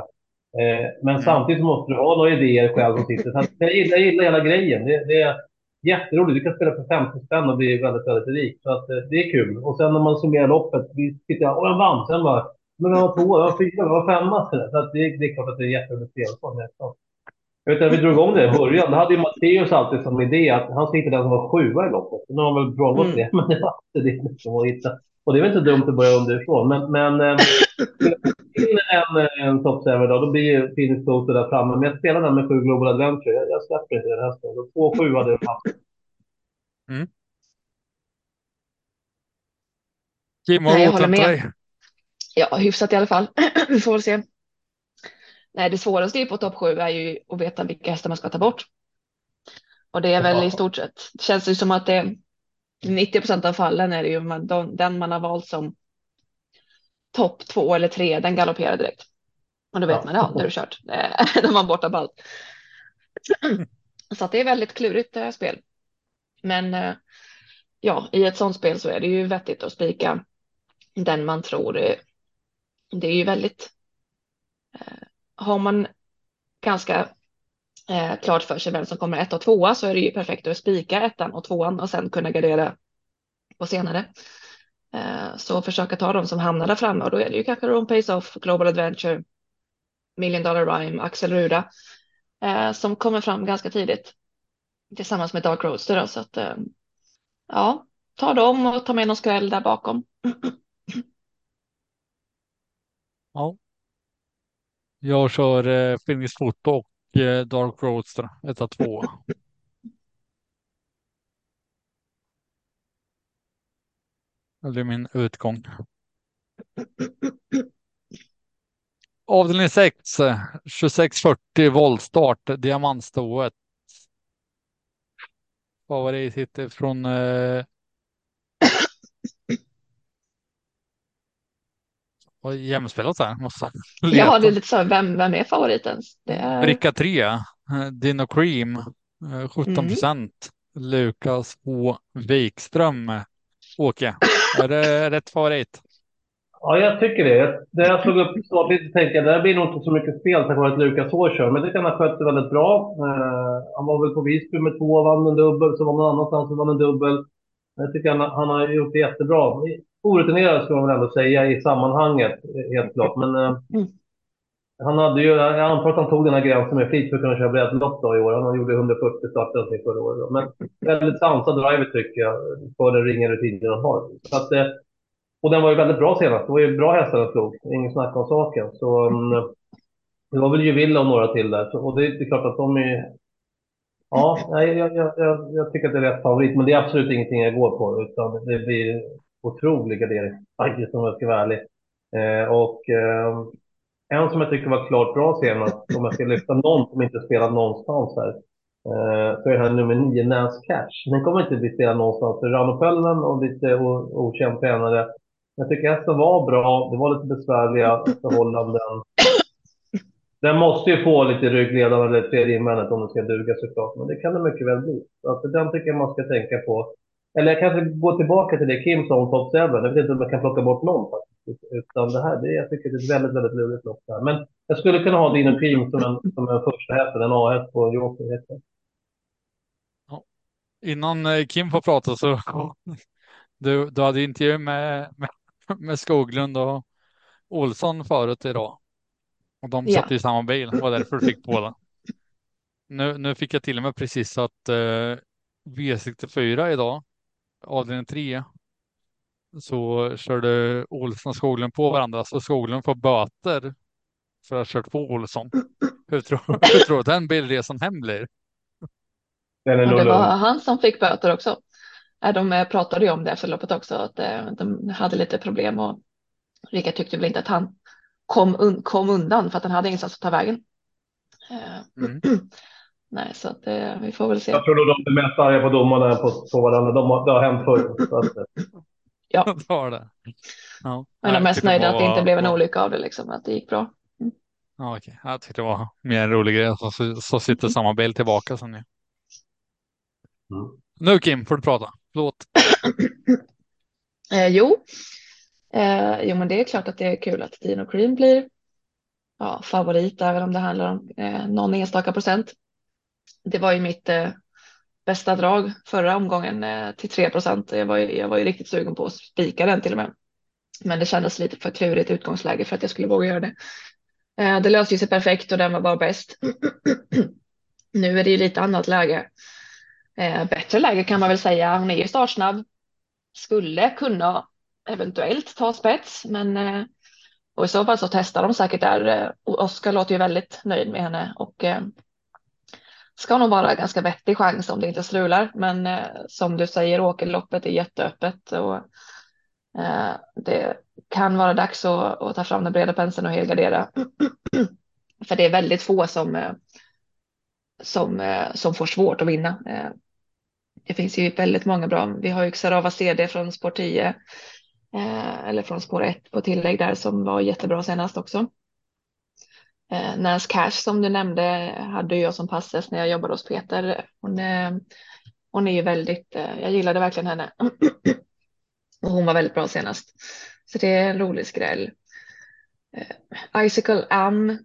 Eh, men Mm. samtidigt måste du ha några idéer själv. Så att jag, gillar, jag gillar hela grejen. Det, det är jätteroligt. Du kan spela för 50 spänn och bli väldigt, väldigt rik. Så att, eh, det är kul. Och sen när man summerar loppet, vi tittar, och jag vann. Sen bara, men jag var två, jag var fyra, jag var femma. Så att det, det är klart att det är jätteroligt spelform. Jag vet att vi drog igång det i början. Då hade ju Matteus alltid som idé att han ska hitta den som var sjua i loppet. Nu har han väl frångått Mm. det, men det var inte det liksom att hitta. Och det är väl inte dumt att börja underifrån. Men, men eh, en, en top 7 då, då blir ju Phoenix Photo där framme. Men jag spelar den med sju Global Adventure. Jag, jag släpper inte den hästen. Två sju hade jag haft. Kim, Nej, har jag du återhämtat med. dig? ja, hyfsat i alla fall. Vi får väl se. Nej, det svåraste på topp sju är ju att veta vilka hästar man ska ta bort. Och det är väl Ja. i stort sett, det känns ju som att det 90 procent av fallen är det ju man, de, den man har valt som topp två eller tre, den galopperar direkt. Och då vet Ja. man, ja, nu är det kört. Eh, är man borta på allt. Så det är väldigt klurigt det här spel. Men eh, ja, i ett sånt spel så är det ju vettigt att spika den man tror. eh, Det är ju väldigt. eh, Har man ganska eh, klart för sig vem som kommer ett och tvåa så är det ju perfekt att spika ettan och tvåan och sen kunna gardera på senare. Eh, så försöka ta dem som hamnar där framme och då är det ju kanske Ron Pace Off, Global Adventure, Million Dollar Rhyme, Axel Ruda eh, som kommer fram ganska tidigt tillsammans med Dark Roadster. Då, så att eh, ja, ta dem och ta med någon skräll där bakom. Ja. Jag kör eh, Phoenix Foto och eh, Dark Roadster, 1 2. Det är min utgång. Avdelning 6, eh, 2640 voltstart, diamantstoet. Favorit sitter från eh, och jämspelat här. Måste Ja, leta. det är lite så, vem, vem är favoriten? Det är, Bricka 3, eh, Dino Cream, eh, 17 Mm. procent. Lukas H. Wikström. Åke, är det rätt favorit? Ja, jag tycker det. När jag slog upp startlite tänkte jag det här blir nog inte så mycket spel tack vare att Lukas H kör. Men det kan ha skött det väldigt bra. Eh, han var väl på Visby med två, vann en dubbel. Så var någon annanstans och vann en dubbel. Jag tycker han, han har gjort det jättebra. Orutinerad ska man väl ändå säga i sammanhanget, helt klart. Men eh, Mm han hade ju, jag antar att han tog den här gränsen med flit för att kunna köra breddlopp i år. Han gjorde 140 starter någonting förra året. Men väldigt sansad driver tycker jag, för den ringa rutinen han har. Så att, eh, och den var ju väldigt bra senast. Det var ju bra hästar den slog. Ingen snack om saken. Så mm, det var väl Juvilla och några till där. Och det, är klart att de är... Ja, jag, jag, jag, jag tycker att det är rätt favorit. Men det är absolut ingenting jag går på. Utan det blir otrolig gardering. Faktiskt, om jag ska vara ärlig. Eh, och eh, en som jag tycker var klart bra senast, om jag ska lyfta någon som inte spelat någonstans här, eh, så är det här nummer 9, Nance Cash. Den kommer inte bli spelad någonstans. Rano Pöllen och lite okänd tränare. Jag tycker hästen var bra. Det var lite besvärliga förhållanden. Den måste ju få lite ryggledaren eller tredje invändet om den ska duga såklart. Men det kan det mycket väl bli. Så den tycker jag man ska tänka på. Eller jag kanske går tillbaka till det Kim sa om Top 7. Jag vet inte om jag kan plocka bort någon faktiskt. Utan det här, det, jag tycker det är ett väldigt, väldigt lurigt lopp där. Men jag skulle kunna ha Dino Cream som en, som en första häst, en A1 på Joker. Ja. Innan eh, Kim får prata så du, du hade intervju med, med, med Skoglund och Olsson förut idag. Och de Ja. satt i samma bil, det var därför du fick båda. Nu, nu fick jag till och med precis att eh, V64 idag, avdelning 3, så körde Olsson och Skoglund på varandra, så Skoglund får böter för att ha kört på Olsson. Hur tror, hur tror du att den bilresan hem blir? Den är det var han som fick böter också. Äh, De eh, pratade ju om det efter loppet också, att eh, de hade lite problem och Rickard tyckte väl inte att han kom, un kom undan för att han hade ingenstans att ta vägen. Eh, Mm. Nej, så att eh, vi får väl se. Jag tror nog de är mest arga på domarna än på, på varandra. De har, det har hänt förr. Ja, var det. Ja, men de mest nöjda att det inte blev en olycka av det, liksom, att det gick bra. Ja, okej. Jag tyckte det var mer en rolig grej. Så, så, så sitter samma bil tillbaka som ni. Mm. Nu Kim får du prata. Förlåt. Eh, jo. Eh, jo, men det är klart att det är kul att Dino Cream blir ja, favorit, även om det handlar om eh, någon enstaka procent. Det var ju mitt eh, bästa drag förra omgången eh, till 3 procent. Jag, var ju- jag var ju riktigt sugen på att spika den till och med. Men det kändes lite för klurigt utgångsläge för att jag skulle våga göra det. Eh, det löste sig perfekt och den var bara bäst. nu är det ju lite annat läge. Eh, bättre läge kan man väl säga. Hon är ju startsnabb. Skulle kunna eventuellt ta spets, men och i så fall så testar de säkert där. Oskar låter ju väldigt nöjd med henne och ska nog vara ganska vettig chans om det inte strular. Men eh, som du säger, åkerloppet är jätteöppet och eh, det kan vara dags att, att ta fram den breda penseln och helgardera. För det är väldigt få som, eh, som, eh, som får svårt att vinna. Eh, det finns ju väldigt många bra. Vi har ju Xarava CD från spår 10 eller från spår 1 på tillägg där som var jättebra senast också. Eh, Nance Cash som du nämnde hade jag som passes när jag jobbade hos Peter. Hon, eh, hon är ju väldigt, eh, jag gillade verkligen henne. Och hon var väldigt bra senast. Så det är en rolig skräll. Eh, Icicle Am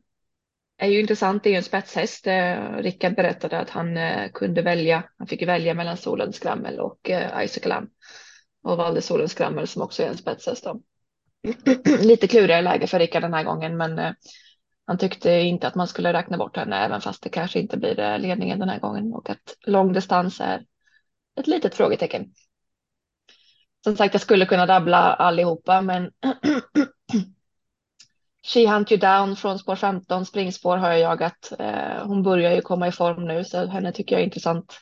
är ju intressant, det är ju en spetshäst. Eh, Rickard berättade att han eh, kunde välja, han fick ju välja mellan Solens Skrammel och eh, Icicle Am. Och valde Solens Skrammel som också är en spetshäst. Då. Lite klurigare läge för Rickard den här gången, men eh, han tyckte inte att man skulle räkna bort henne, även fast det kanske inte blir eh, ledningen den här gången och att långdistans är ett litet frågetecken. Som sagt, jag skulle kunna dabbla allihopa, men She Hunt You Down från spår 15, springspår har jag jagat. Eh, hon börjar ju komma i form nu, så henne tycker jag är intressant.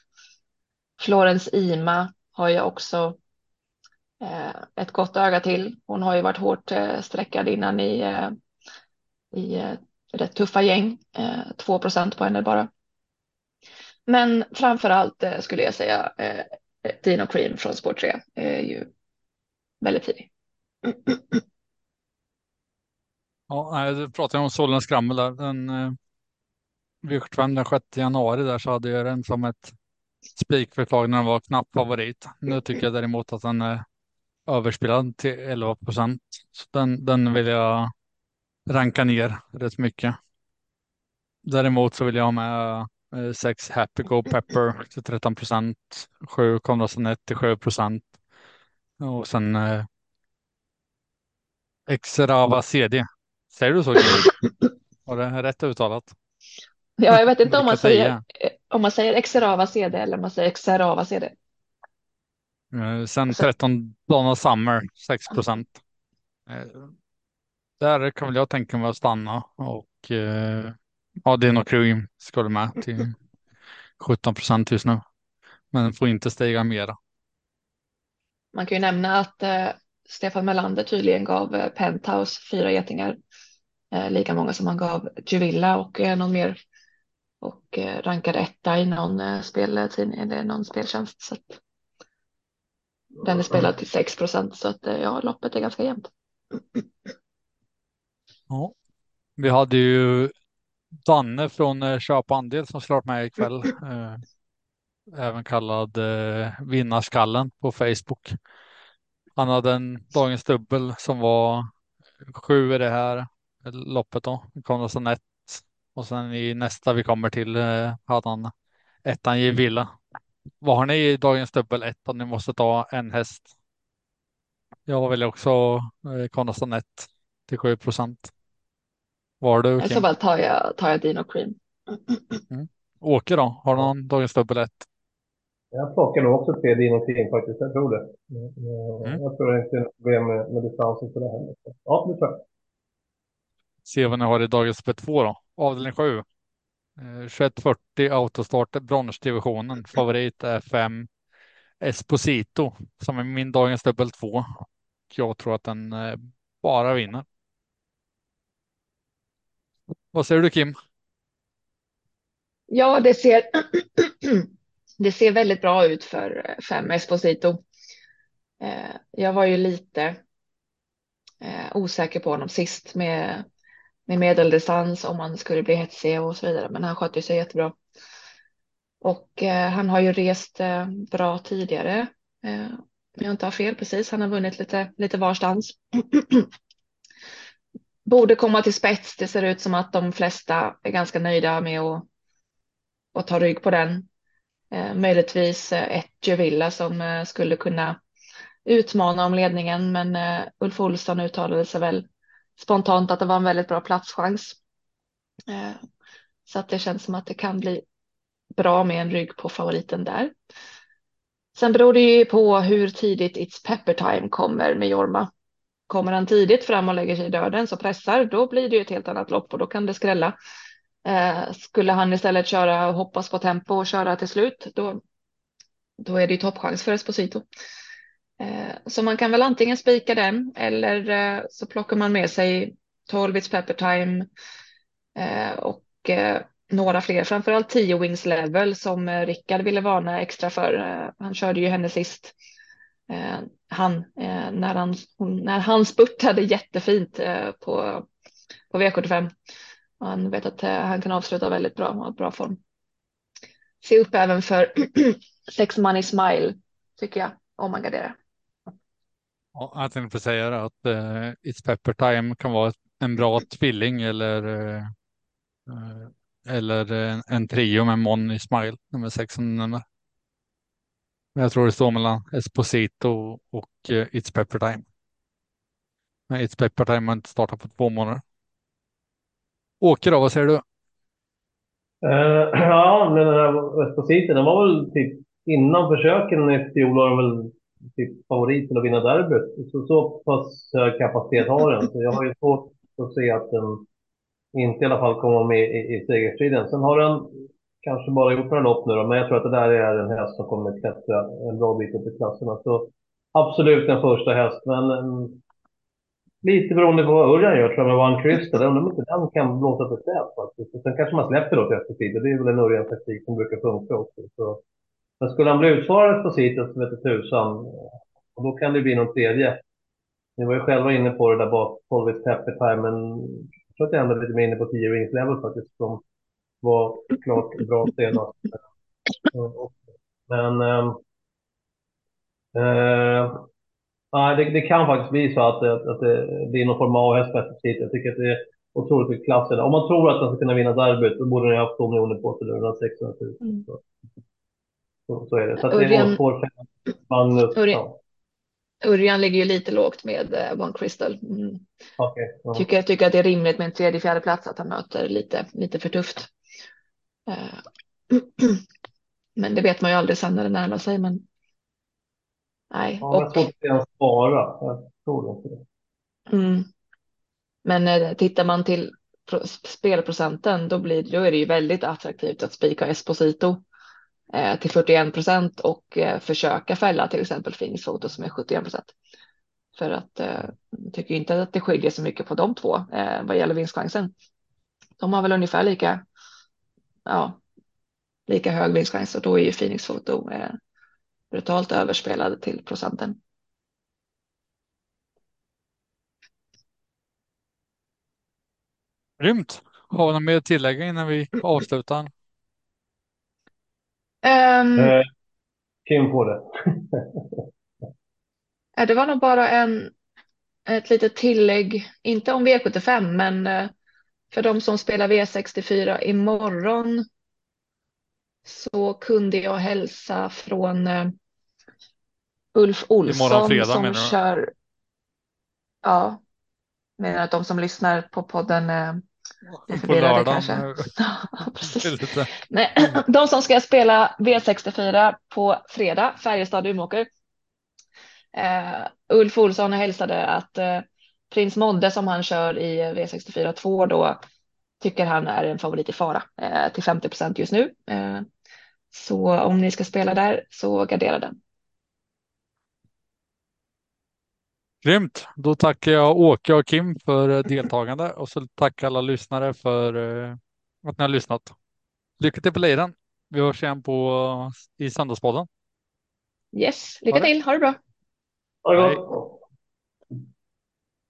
Florence Ima har jag också eh, ett gott öga till. Hon har ju varit hårt eh, sträckad innan i, i rätt tuffa gäng. Eh, 2 procent på henne bara. Men framför allt eh, skulle jag säga eh, eh Dino Cream från spår 3 är ju väldigt tidig. Ja, du pratade om Solens skrammel där. Eh, den eh, V75 den 6 januari där så hade jag den som ett spikförslag när den var knapp favorit. Nu tycker jag däremot att den är överspelad till 11 procent. Så den, den vill jag ranka ner rätt mycket. Däremot så vill jag ha med eh, sex Happy Go Pepper till 13 procent, sju Konradsen till 7 procent och sen eh, Xerava CD. Säger du så? Var det rätt uttalat? Ja, jag vet inte om man säger, säger? om man säger Xerava CD eller om man säger Xerava CD. Eh, Sen Så- 13 Donna Summer, 6 procent. Eh, Där kan väl jag tänka mig att stanna och eh, ja, Dino Cream skulle med till 17 procent just nu. Men får inte stiga mera. Man kan ju nämna att eh, Stefan Melander tydligen gav eh, Penthouse fyra getingar, eh, lika många som han gav Juvilla och eh, någon mer och eh, rankade etta i någon eh, speltidning eller någon speltjänst. Så att den är spelad till 6 procent så att ja, loppet är ganska jämnt. Ja. Vi hade ju Danne från eh, Köp andel som slår med ikväll. Eh, även kallad eh, Vinnarskallen på Facebook. Han hade en dagens dubbel som var sju i det här loppet då. Konradsson alltså 1 och sen i nästa vi kommer till hade han ettan i Villa. Vad har ni i dagens dubbel ett? om ni måste ta en häst? Jag väljer också eh, Konradsson 1 till 7 procent. Var du I så fall tar jag, tar jag Dino Cream. Åke då? Har du någon dagens dubbel 1? Jag plockar nog också tre Dino King faktiskt, jag tror det. Mm. Jag tror inte det är något problem med, med distansen för det heller. Ja, det tror jag. Se vad ni har i dagens B2 då. Avdelning 7. Eh, 2140 autostart bronsdivisionen. Favorit är 5 Esposito som är min dagens dubbel 2. Jag tror att den eh, bara vinner. Vad säger du Kim? Ja, det ser, det ser väldigt bra ut för fem Esposito. Eh, jag var ju lite eh, osäker på honom sist med, med medeldistans om han skulle bli hetsig och så vidare, men han skötte sig jättebra. Och eh, han har ju rest bra tidigare. Om jag inte har fel precis. Han har vunnit lite, lite varstans. Borde komma till spets. Det ser ut som att de flesta är ganska nöjda med att, att ta rygg på den. Eh, möjligtvis eh, ett Juvilla som eh, skulle kunna utmana om ledningen, men eh, Ulf Olsson uttalade sig väl spontant att det var en väldigt bra platschans. Eh, så att det känns som att det kan bli bra med en rygg på favoriten där. Sen beror det ju på hur tidigt It's Pepper Time kommer med Jorma. Kommer han tidigt fram och lägger sig i döden så pressar, då blir det ju ett helt annat lopp och då kan det skrälla. Eh, skulle han istället köra och hoppas på tempo och köra till slut, då, då är det ju toppchans för Esposito. Eh, så man kan väl antingen spika den eller eh, så plockar man med sig 12 It's Pepper Time eh, och eh, några fler, framförallt 10 Wings Level som eh, Rickard ville varna extra för. Eh, Han körde ju henne sist. Eh, Han, eh, när han, hon, när han spurtade jättefint eh, på, på V75. Han vet att eh, han kan avsluta väldigt bra och bra form. Se upp även för Sex Money Smile tycker jag om man garderar. Ja, jag tänkte säga det att eh, It's Pepper Time kan vara en bra tvilling eller eh, eh eller en, en trio med Money Smile nummer sex som du nämner. Men jag tror det står mellan Esposito och eh, It's Pepper Time. Men It's Pepper Time har inte startat på två månader. Åke då, vad säger du? Uh, ja, men den här Esposito, den var väl typ innan försöken i fjol var den väl typ favorit till att vinna derbyt. Så, så pass hög kapacitet har den. Så jag har ju svårt att se att den inte i alla fall kommer med i, i segerstriden. Sen har den kanske bara gjort några lopp nu då, men jag tror att det där är en häst som kommer klättra en bra bit upp i klasserna. Så absolut en första häst, men mm, lite beroende på vad Örjan gör tror jag med One Crystal. Jag undrar om inte den kan blåsa för släp faktiskt. Och sen kanske man släpper då till Esposito. Det är väl en Örjan-taktik som brukar funka också. Så, men skulle han bli utsvarad på sitet som vete tusan. Och då kan det bli någon tredje. Ni var ju själva inne på det där bak, Polvis Pepper Time, men jag tror att jag ändå är lite mer inne på 10 wings level faktiskt. Som var klart bra senast. Men ehm, eh, nej, det, det kan faktiskt bli så att, det- att det blir någon form av häst på Esposito. Jag tycker att det är otroligt mycket klass. Om man tror att den ska kunna vinna derbyt, då borde den ha haft 2 miljoner på sig. Har 600 000. Mm. Så, så, så är det. Så att det är spår fem. Magnus. Ja, Örjan ligger ju lite lågt med eh, One Crystal. Mm. okej. ja. Tycker, jag tycker att det är rimligt med en tredje, fjärde plats att han möter lite, lite för tufft. Eh, Men det vet man ju aldrig sen när det närmar sig. Men nej, Ja, och, svårt att se en spara. Jag tror inte det. mm. Men eh, tittar man till pro- spelprocenten då, blir, då är det ju väldigt attraktivt att spika Esposito eh, till 41 procent och eh, försöka fälla till exempel Photo som är 71 procent. För att eh, jag tycker inte att det skiljer så mycket på de två eh, vad gäller vinstchansen. De har väl ungefär lika, ja, lika hög vinstchans och då är ju Phoenix Photo eh, brutalt överspelad till procenten. Grymt. Har vi något mer att tillägga innan vi avslutar? Um, Eh, Kim får det. det var nog bara en ett litet tillägg, inte om V75, men eh, för de som spelar V64 imorgon så kunde jag hälsa från eh, Ulf Olsson fredag, som kör. Ja, menar att de som lyssnar på podden eh, är På förvirrade kanske. eh, Ja. Nej, de som ska spela V64 på fredag, Färjestad Umeåker. Eh, Ulf Olsson hälsade att eh, Prins Modde som han kör i V64 2 då tycker han är en favorit i fara eh, till 50 procent just nu. Eh, så om ni ska spela där så gardera den. Grymt. Då tackar jag Åke och Kim för eh, deltagande och så tackar alla lyssnare för eh, att ni har lyssnat. Lycka till på liran. Vi hörs igen på, i Söndagspodden. Yes, lycka till, ha det bra. Ha det gott.